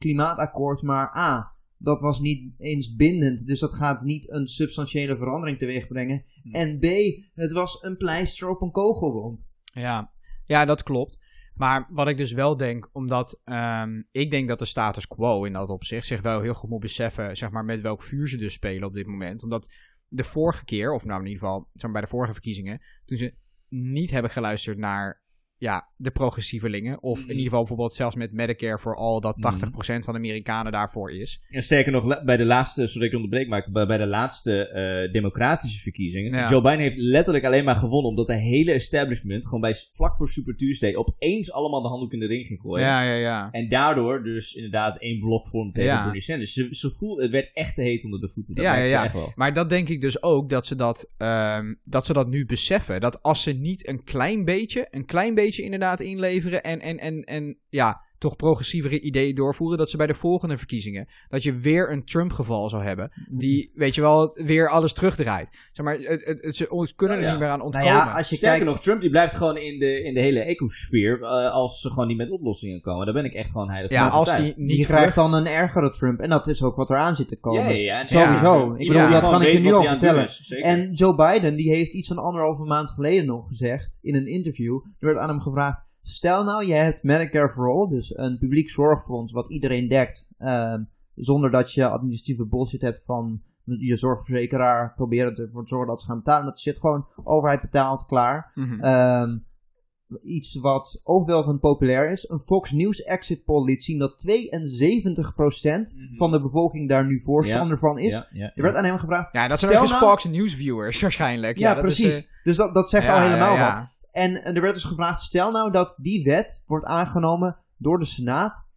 klimaatakkoord. Maar A, dat was niet eens bindend, dus dat gaat niet een substantiële verandering teweeg brengen. Hm. En B, het was een pleister op een kogelwond. Ja. ja, dat klopt. Maar wat ik dus wel denk, omdat ehm, ik denk dat de status quo in dat opzicht zich wel heel goed moet beseffen, zeg maar, met welk vuur ze dus spelen op dit moment. Omdat de vorige keer, of nou in ieder geval zeg maar, bij de vorige verkiezingen, toen ze niet hebben geluisterd naar ja, de progressievelingen, of in Mhm. ieder geval bijvoorbeeld zelfs met Medicare voor al dat Mhm. 80% van de Amerikanen daarvoor is. En sterker nog, bij de laatste, sorry ik onderbreek, maar bij, de laatste eh, democratische verkiezingen. Ja. Joe Biden heeft letterlijk alleen maar gewonnen omdat de hele establishment gewoon bij vlak voor Super Tuesday opeens allemaal de handdoek in de ring ging gooien. Ja, ja, ja. En daardoor dus inderdaad één blok vormt tegen Ja. Bernie Sanders. Ze, ze voelde, het werd echt te heet onder de voeten. Dat Ja, ja, ja. wel. Maar dat denk ik dus ook dat ze dat, ehm, dat ze dat nu beseffen. Dat als ze niet een klein beetje, een klein beetje inderdaad inleveren en, en, en, en ja, toch progressievere ideeën doorvoeren, dat ze bij de volgende verkiezingen, dat je weer een Trump-geval zou hebben, die, weet je wel, weer alles terugdraait. Zeg maar, het, het, het- ze kunnen er Nou ja. niet meer aan Nou ontkomen. ja, als je Sterker kijkt, nog, Trump die blijft gewoon in de, in de hele ecosfeer eh, als ze gewoon niet met oplossingen komen. Daar ben ik echt gewoon heilig ja, als overtuigd. die niet die krijgt dan een ergere Trump. En dat is ook wat eraan zit te komen. Ja, Sowieso. Ja, Ik bedoel, dat kan ik je nu al hij aan het doen vertellen. is. En Joe Biden, die heeft iets van anderhalve maand geleden nog gezegd in een interview. Er werd aan hem gevraagd: Stel nou, je hebt Medicare for All, dus een publiek zorgfonds wat iedereen dekt. ehm, zonder dat je administratieve bullshit hebt van je zorgverzekeraar proberen ervoor te zorgen dat ze gaan betalen. Dat shit gewoon overheid betaalt, klaar. Mhm. Ehm, iets wat overweldigend populair is. Een Fox News exit poll liet zien dat 72% Mhm. van de bevolking daar nu voorstander van is. Ja, ja, Er werd aan hem gevraagd. ja, dat zijn nou- Fox News viewers waarschijnlijk. Ja, dat is, precies. eh, dus dat, dat zegt al helemaal wat. En, er werd dus gevraagd: stel nou dat die wet wordt aangenomen door de Senaat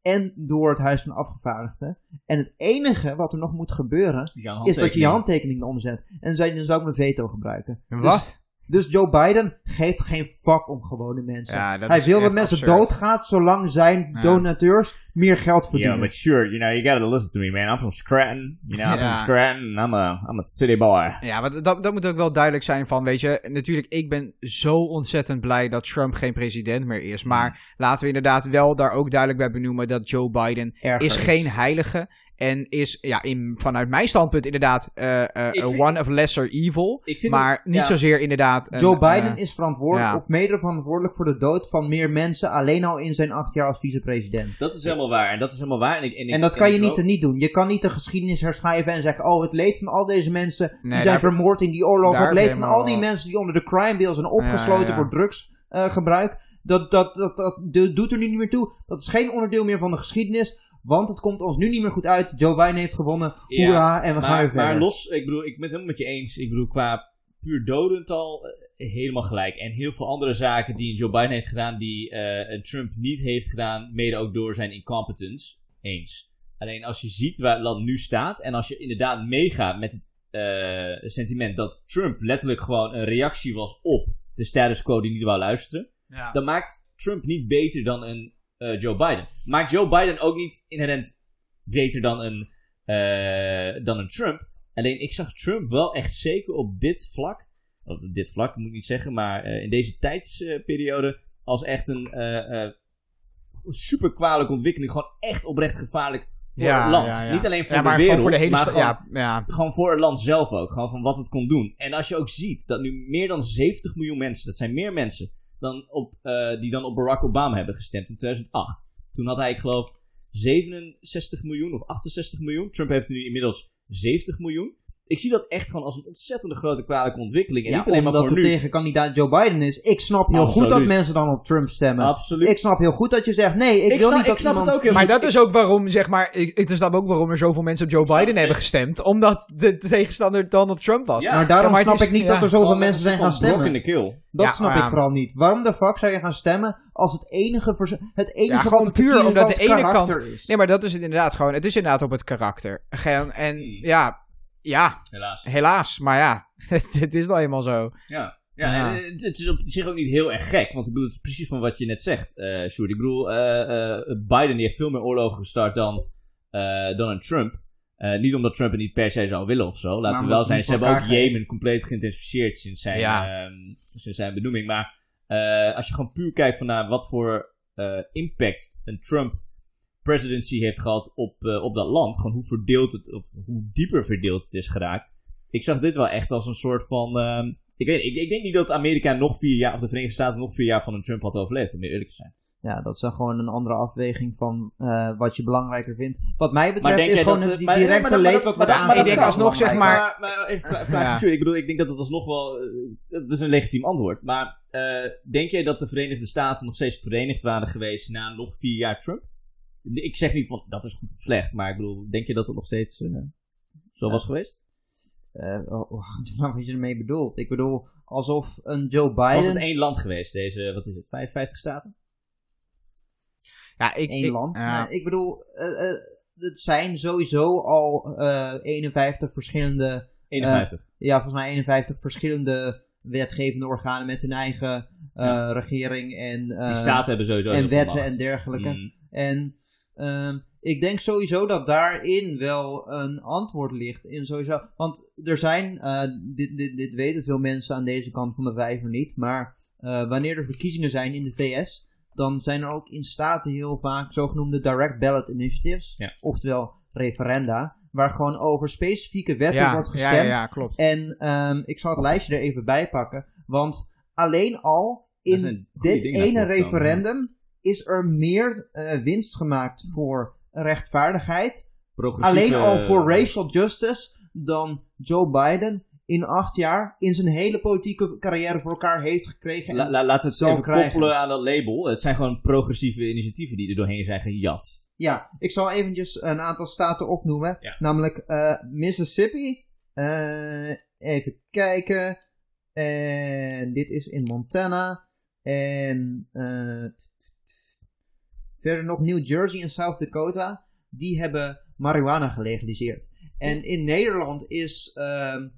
en door het Huis van Afgevaardigden. En het enige wat er nog moet gebeuren is dat je je handtekeningen omzet. En dan zou ik mijn veto gebruiken. Dus, Wat? Dus Joe Biden geeft geen fuck om gewone mensen. Ja, Hij wil dat mensen absurd. doodgaan zolang zijn Ja. donateurs meer geld Yeah, verdienen. but sure, you know, you gotta listen to me, man. I'm from Scranton. You know, I'm Ja. from Scranton. I'm a, I'm a city boy. Ja, maar dat, dat moet ook wel duidelijk zijn van, weet je, natuurlijk, ik ben zo ontzettend blij dat Trump geen president meer is. Maar laten we inderdaad wel daar ook duidelijk bij benoemen dat Joe Biden is geen heilige. En is, ja, in, vanuit mijn standpunt inderdaad eh, eh, vind- one of lesser evil. Maar het- niet ja. zozeer inderdaad... een, Joe Biden eh, is verantwoordelijk, ja. of mede verantwoordelijk voor de dood van meer mensen alleen al in zijn acht jaar als vicepresident. Dat is helemaal waar. En dat is helemaal waar. En, ik, en, ik- En dat kan ik je niet niet doen. Je kan niet de geschiedenis herschrijven en zeggen: Oh, het leed van al deze mensen die Nee, zijn daar- vermoord in die oorlog. Het leed van al die mensen die onder de crime bill zijn opgesloten Ja, ja, ja. voor drugsgebruik. dat, dat, dat, dat do- doet er nu niet meer toe. Dat is geen onderdeel meer van de geschiedenis. Want het komt ons nu niet meer goed uit. Joe Biden heeft gewonnen. Ja, Hoera. En we gaan maar, weer verder. maar los, ik bedoel, ik ben het helemaal met je eens. Ik bedoel, qua puur dodental eh, helemaal gelijk. En heel veel andere zaken die Joe Biden heeft gedaan, die eh, Trump niet heeft gedaan, mede ook door zijn incompetence. Eens. Alleen als je ziet waar het land nu staat, en als je inderdaad meegaat met het eh, sentiment dat Trump letterlijk gewoon een reactie was op de status quo die niet wou luisteren, ja. dan maakt Trump niet beter dan een eh, Joe Biden. Maakt Joe Biden ook niet inherent beter dan een, eh, dan een Trump. Alleen ik zag Trump wel echt zeker op dit vlak, of dit vlak moet ik niet zeggen, maar eh, in deze tijdsperiode als echt een super kwalijke ontwikkeling. Gewoon echt oprecht gevaarlijk voor Ja, het land. ja, ja. Niet alleen voor de wereld, voor de hele maar gewoon voor het land zelf ook. Gewoon van wat het kon doen. En als je ook ziet dat nu meer dan 70 miljoen mensen, dat zijn meer mensen dan op, eh, die dan op Barack Obama hebben gestemd in 2008. Toen had hij, ik geloof, 67 miljoen of 68 miljoen. Trump heeft nu inmiddels 70 miljoen. Ik zie dat echt gewoon als een ontzettende grote kwalijke ontwikkeling. En Ja, niet alleen maar omdat voor de nu. tegenkandidaat Joe Biden is. Ik snap heel goed dat mensen dan op Trump stemmen. Absoluut. Ik snap heel goed dat je zegt, nee, ik, Ik wil snap- niet dat ik snap het iemand... ook heel Maar goed. dat is ook waarom, zeg maar, ik, ik snap ook waarom er zoveel mensen op Joe Biden het hebben gestemd. Omdat de tegenstander Donald Trump was. Ja. Maar daarom maar het snap is- ik niet ja. dat er zoveel mensen zijn gaan stemmen. brok in de keel. Dat Ja, snap ja. ik vooral niet. Waarom de fuck zou je gaan stemmen als het enige, het enige Ja, wat puur omdat de ene karakter kant- is? Nee, maar dat is het inderdaad gewoon. Het is inderdaad op het karakter. Gen- En Hmm. ja, ja, Helaas. helaas. Maar ja, het is nou eenmaal zo. Ja. Ja, Ja. en het, is op zich ook niet heel erg gek. Want ik bedoel, het is precies van wat je net zegt, eh Sjoerd. Ik bedoel, eh, eh, Biden die heeft veel meer oorlogen gestart dan eh, Donald Trump. Niet omdat Trump het niet per se zou willen of zo. Laten we wel zijn. Ze hebben ook. Jemen compleet geïntensificeerd sinds zijn, Ja. ehm, sinds zijn benoeming. Maar als je gewoon puur kijkt van naar wat voor impact een Trump presidency heeft gehad op, eh, op dat land. Gewoon hoe verdeeld het, of hoe dieper verdeeld het is geraakt. Ik zag dit wel echt als een soort van. ehm, ik, weet, ik, ik denk niet dat Amerika nog vier jaar, of de Verenigde Staten nog vier jaar van een Trump had overleefd, om eerlijk te zijn. Ja, dat is dan gewoon een andere afweging van eh, wat je belangrijker vindt. Wat mij Maar betreft denk is jij gewoon dat, het eh, maar- directe leed maar wat dat- Ik denk alsnog, zeg maar- Maar, vraag Ja. Ik bedoel, ik denk dat het alsnog wel. dat is een legitiem antwoord. Maar eh, denk jij dat de Verenigde Staten nog steeds verenigd waren geweest na nog vier jaar Trump? Ik zeg niet van dat is goed of slecht, maar ik bedoel, denk je dat het nog steeds eh, zo was geweest? Eh, oh, oh, maar wat je ermee bedoelt. Ik bedoel, alsof een Joe Was het Biden... één land geweest, deze, wat is het, 55 staten? Ja, ik, één ik- land. ja. Nee, ik bedoel, eh, eh, het zijn sowieso al eh 51 verschillende... 51. Ja, volgens mij 51 verschillende wetgevende organen met hun eigen eh, Ja. regering en, eh, Die staten hebben sowieso en wetten en dergelijke. Mm. En ehm, ik denk sowieso dat daarin wel een antwoord ligt. In sowieso, want er zijn, eh, dit, dit, dit weten veel mensen aan deze kant van de vijver niet, maar eh, wanneer er verkiezingen zijn in de VS, dan zijn er ook in staten heel vaak zogenoemde direct ballot initiatives, Ja. oftewel referenda, waar gewoon over specifieke wetten ja, wordt gestemd. ja, ja, klopt. En ehm, ik zal het lijstje er even bij pakken. Want alleen al in dit ene referendum is er meer eh, winst gemaakt voor rechtvaardigheid. Alleen al voor racial justice dan Joe Biden in acht jaar in zijn hele politieke carrière voor elkaar heeft gekregen. La- En- la- laten we het even krijgen. koppelen aan dat label. Het zijn gewoon progressieve initiatieven die er doorheen zijn gejat. ja, ik zal eventjes een aantal staten opnoemen. Ja. Namelijk eh, Mississippi. Eh, even kijken. En dit is in Montana. En eh, verder nog New Jersey en South Dakota. Die hebben marihuana gelegaliseerd. En in Nederland is ehm,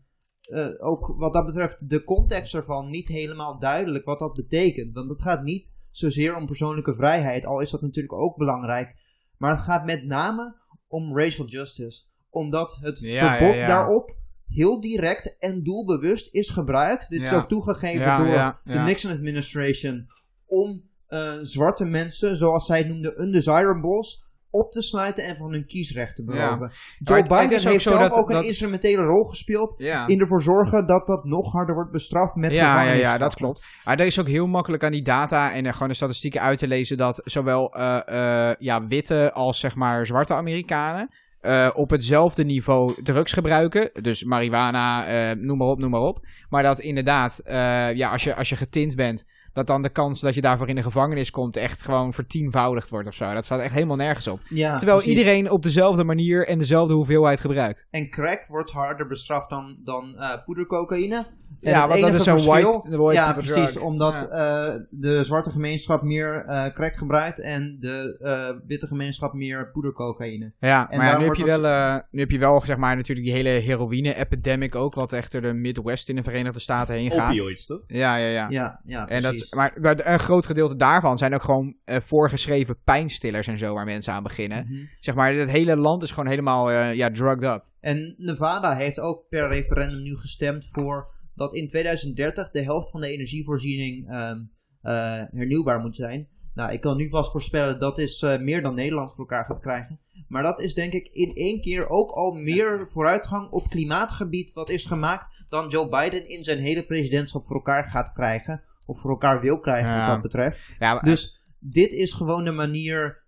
eh, ook wat dat betreft de context ervan niet helemaal duidelijk wat dat betekent. Want het gaat niet zozeer om persoonlijke vrijheid, al is dat natuurlijk ook belangrijk. Maar het gaat met name om racial justice. Omdat het Ja, verbod ja, ja. daarop heel direct en doelbewust is gebruikt. Dit is ook toegegeven door de. Nixon administration om eh, zwarte mensen, zoals zij het noemden, undesirables, op te sluiten en van hun kiesrecht te beroven. Maar Joe het- het Biden ook heeft zelf dat- ook een dat- instrumentele rol gespeeld Ja. in ervoor zorgen dat dat nog harder wordt bestraft met ja, ja, ja, dat klopt. Maar er is ook heel makkelijk aan die data en er gewoon de statistieken uit te lezen dat zowel eh, eh, ja, witte als zeg maar zwarte Amerikanen op hetzelfde niveau drugs gebruiken. Dus marihuana, eh, noem maar op, noem maar op. Maar dat inderdaad, ja, als je, als je getint bent, dat dan de kans dat je daarvoor in de gevangenis komt echt gewoon vertienvoudigd wordt of zo. Dat staat echt helemaal nergens op. Ja, Terwijl precies. iedereen op dezelfde manier en dezelfde hoeveelheid gebruikt. En crack wordt harder bestraft dan, dan eh, poedercocaïne. En Ja, want dat is zo'n verschil- white- Ja, precies. drug. Omdat Ja. eh, de zwarte gemeenschap meer eh, crack gebruikt en de eh, witte gemeenschap meer poedercocaïne. Ja, En maar ja, nu, heb je wel, eh, nu heb je wel, zeg maar, natuurlijk die hele heroïne-epidemic ook, wat echt door de Midwest in de Verenigde Staten heen gaat. Opioids, toch? Ja, ja, ja. Ja, ja en dat, maar, maar een groot gedeelte daarvan zijn ook gewoon eh, voorgeschreven pijnstillers en zo waar mensen aan beginnen. Mhm. Zeg maar, het hele land is gewoon helemaal eh, ja, drugged up. En Nevada heeft ook per referendum nu gestemd voor dat in 2030 de helft van de energievoorziening eh, hernieuwbaar moet zijn. Nou, ik kan nu vast voorspellen dat is eh, meer dan Nederland voor elkaar gaat krijgen. Maar dat is denk ik in één keer ook al meer vooruitgang op klimaatgebied wat is gemaakt dan Joe Biden in zijn hele presidentschap voor elkaar gaat krijgen. Of voor elkaar wil krijgen Ja. wat dat betreft. Ja, maar- Dus dit is gewoon de manier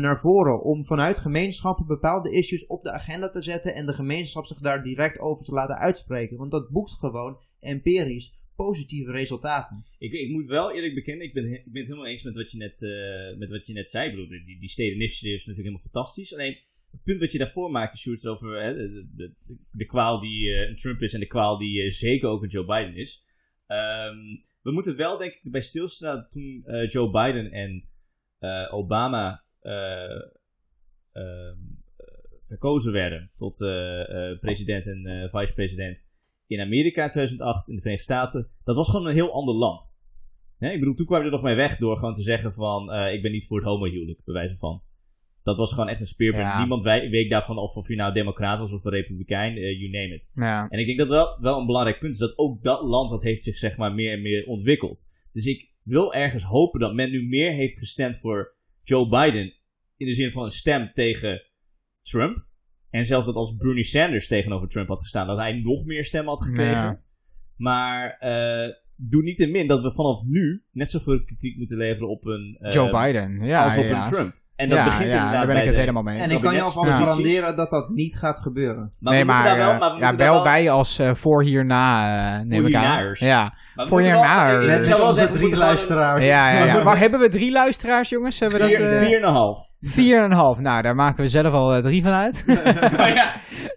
naar voren om vanuit gemeenschappen bepaalde issues op de agenda te zetten en de gemeenschap zich daar direct over te laten uitspreken. Want dat boekt gewoon empirisch positieve resultaten. Ik, ik moet wel eerlijk bekennen, ik ben, ik ben het helemaal eens met wat je net, eh, met wat je net zei. Ik bedoel, die, die is natuurlijk helemaal fantastisch. Alleen, het punt wat je daarvoor maakte, Sjoerd, over hè, de, de, de, kwaal die eh, een Trump is en de kwaal die eh, zeker ook een Joe Biden is. Ehm, we moeten wel, denk ik, bij stilstaan toen eh, Joe Biden en eh, Obama eh, eh, verkozen werden tot eh, eh, president en eh, vice-president in Amerika in 2008, in de Verenigde Staten. Dat was gewoon een heel ander land. Hè, ik bedoel, toen kwam je er nog mee weg door gewoon te zeggen van... eh, ik ben niet voor het homohuwelijk, bij wijze van. Dat was gewoon echt een speerpunt. Ja. Niemand week daarvan of of je nou democraat was of een republikein, eh, you name it. Ja. En ik denk dat wel, wel een belangrijk punt is dat ook dat land dat heeft zich zeg maar meer en meer ontwikkeld. Dus ik wil ergens hopen dat men nu meer heeft gestemd voor Joe Biden in de zin van een stem tegen Trump. En zelfs dat als Bernie Sanders tegenover Trump had gestaan, dat hij nog meer stemmen had gekregen. Ja. Maar eh doe niet te min dat we vanaf nu net zoveel kritiek moeten leveren op een eh, Joe Biden. Ja, als op ja. een Trump. En dat ja, begint ja, inderdaad daar ben ik het de- helemaal mee. En ik kan je alvast Ja. garanderen dat dat niet gaat gebeuren. Maar nee, we moeten maar, daar wel, eh, maar we ja, moeten daar wel bij als eh, voor hierna, eh neem ik aan. hiernaars. Ja, maar voor moeten wel- hiernaar. ik- Met Ik zou wel onze zeggen, we drie luisteraars. ja, ja, Maar ja. Maar hebben we drie luisteraars, jongens? Hebben we dat? Vier, eh, vier en een half. Vier en een half. Nou, daar maken we zelf al eh, drie van uit. ja.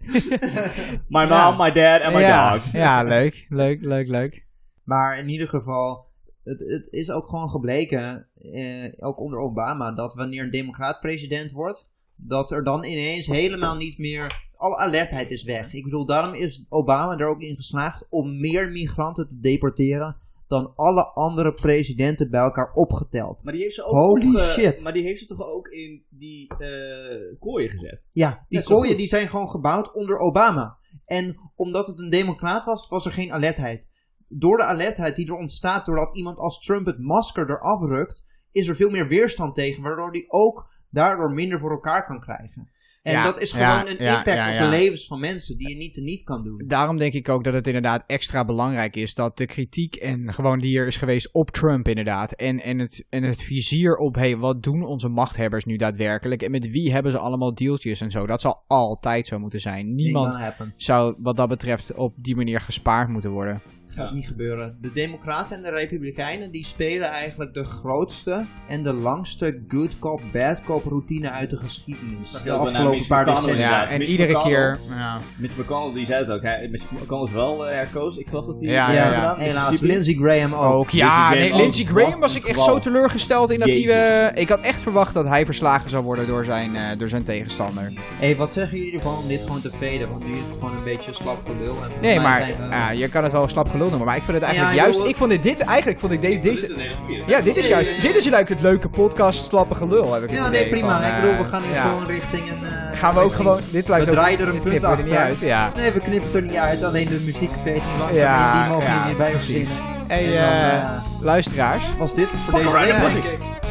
My mom, my dad en my dog. ja, leuk, leuk, leuk, leuk. Maar in ieder geval, het, het is ook gewoon gebleken, eh, ook onder Obama, dat wanneer een democraat president wordt, dat er dan ineens helemaal niet meer, alle alertheid is weg. Ik bedoel, daarom is Obama er ook in geslaagd om meer migranten te deporteren dan alle andere presidenten bij elkaar opgeteld. Maar die heeft ze ook Holy opge- shit. Maar die heeft ze toch ook in die eh kooien gezet? Ja, die kooien die zijn gewoon gebouwd onder Obama. En omdat het een democraat was, was er geen alertheid. Door de alertheid die er ontstaat doordat iemand als Trump het masker eraf rukt, is er veel meer weerstand tegen, waardoor hij ook daardoor minder voor elkaar kan krijgen. En Ja, dat is ja, gewoon een impact ja, op de levens van mensen die je niet niet kan doen. Daarom denk ik ook dat het inderdaad extra belangrijk is dat de kritiek en gewoon die er is geweest op Trump inderdaad. En, en, het, en het vizier op, hey, wat doen onze machthebbers nu daadwerkelijk? En met wie hebben ze allemaal deeltjes en zo? Dat zal altijd zo moeten zijn. Niemand zou wat dat betreft op die manier gespaard moeten worden. Gaat Ja. niet gebeuren. De Democraten en de Republikeinen die spelen eigenlijk de grootste en de langste good cop, bad cop routine uit de geschiedenis. De afgelopen paar decennia. Ja, en Mitch iedere McConnell- keer... Ja. Mitch McConnell die zei het ook. Hij, Mitch McConnell is wel eh, herkozen. Ik geloof dat hij... Ja, ja, Ja, helaas. Lindsey Graham ook. Ja, Lindsey Graham nee, ook. Lindsey Graham Wat was ik echt kwal. zo teleurgesteld in dat hij... Eh, ik had echt verwacht dat hij verslagen zou worden door zijn, eh, door zijn tegenstander. Hé, wat zeggen jullie ervan om dit gewoon te veden? Want nu is het gewoon een beetje slap gelul. En Nee, maar zijn je kan het wel slap gelul noemen, maar ik vind het eigenlijk Ja, juist... bedoel- Ik vond dit, dit eigenlijk vond ik deze... Dit is deze een hele goeie. ja, dit is Ja, juist... ja, ja. Dit is eigenlijk het leuke podcast slappe gelul, heb ik het Ja, nee, prima. van, ik bedoel, eh, we gaan nu ja. gewoon richting een... eh, Gaan we ook richting- gewoon... Dit blijft We ook- draaien er een punt knippen we er niet achter. uit, ja. Nee, we knippen het er niet uit. Alleen de muziek weet niet langs. Ja, die mogen ja, hier niet bij ons zingen. Hey, En dan, eh, eh, luisteraars, was dit het voor deze week,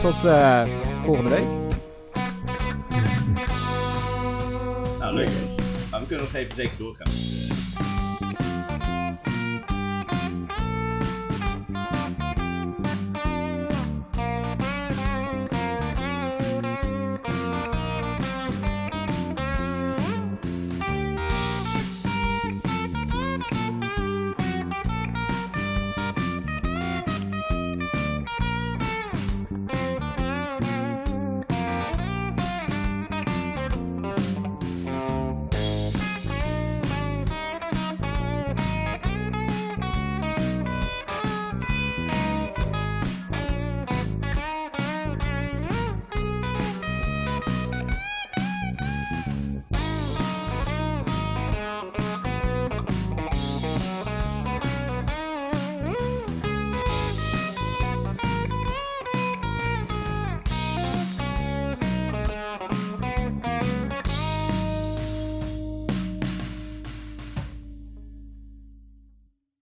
tot eh, volgende week. Nou, leuk jongens. Maar we kunnen nog even zeker doorgaan. met,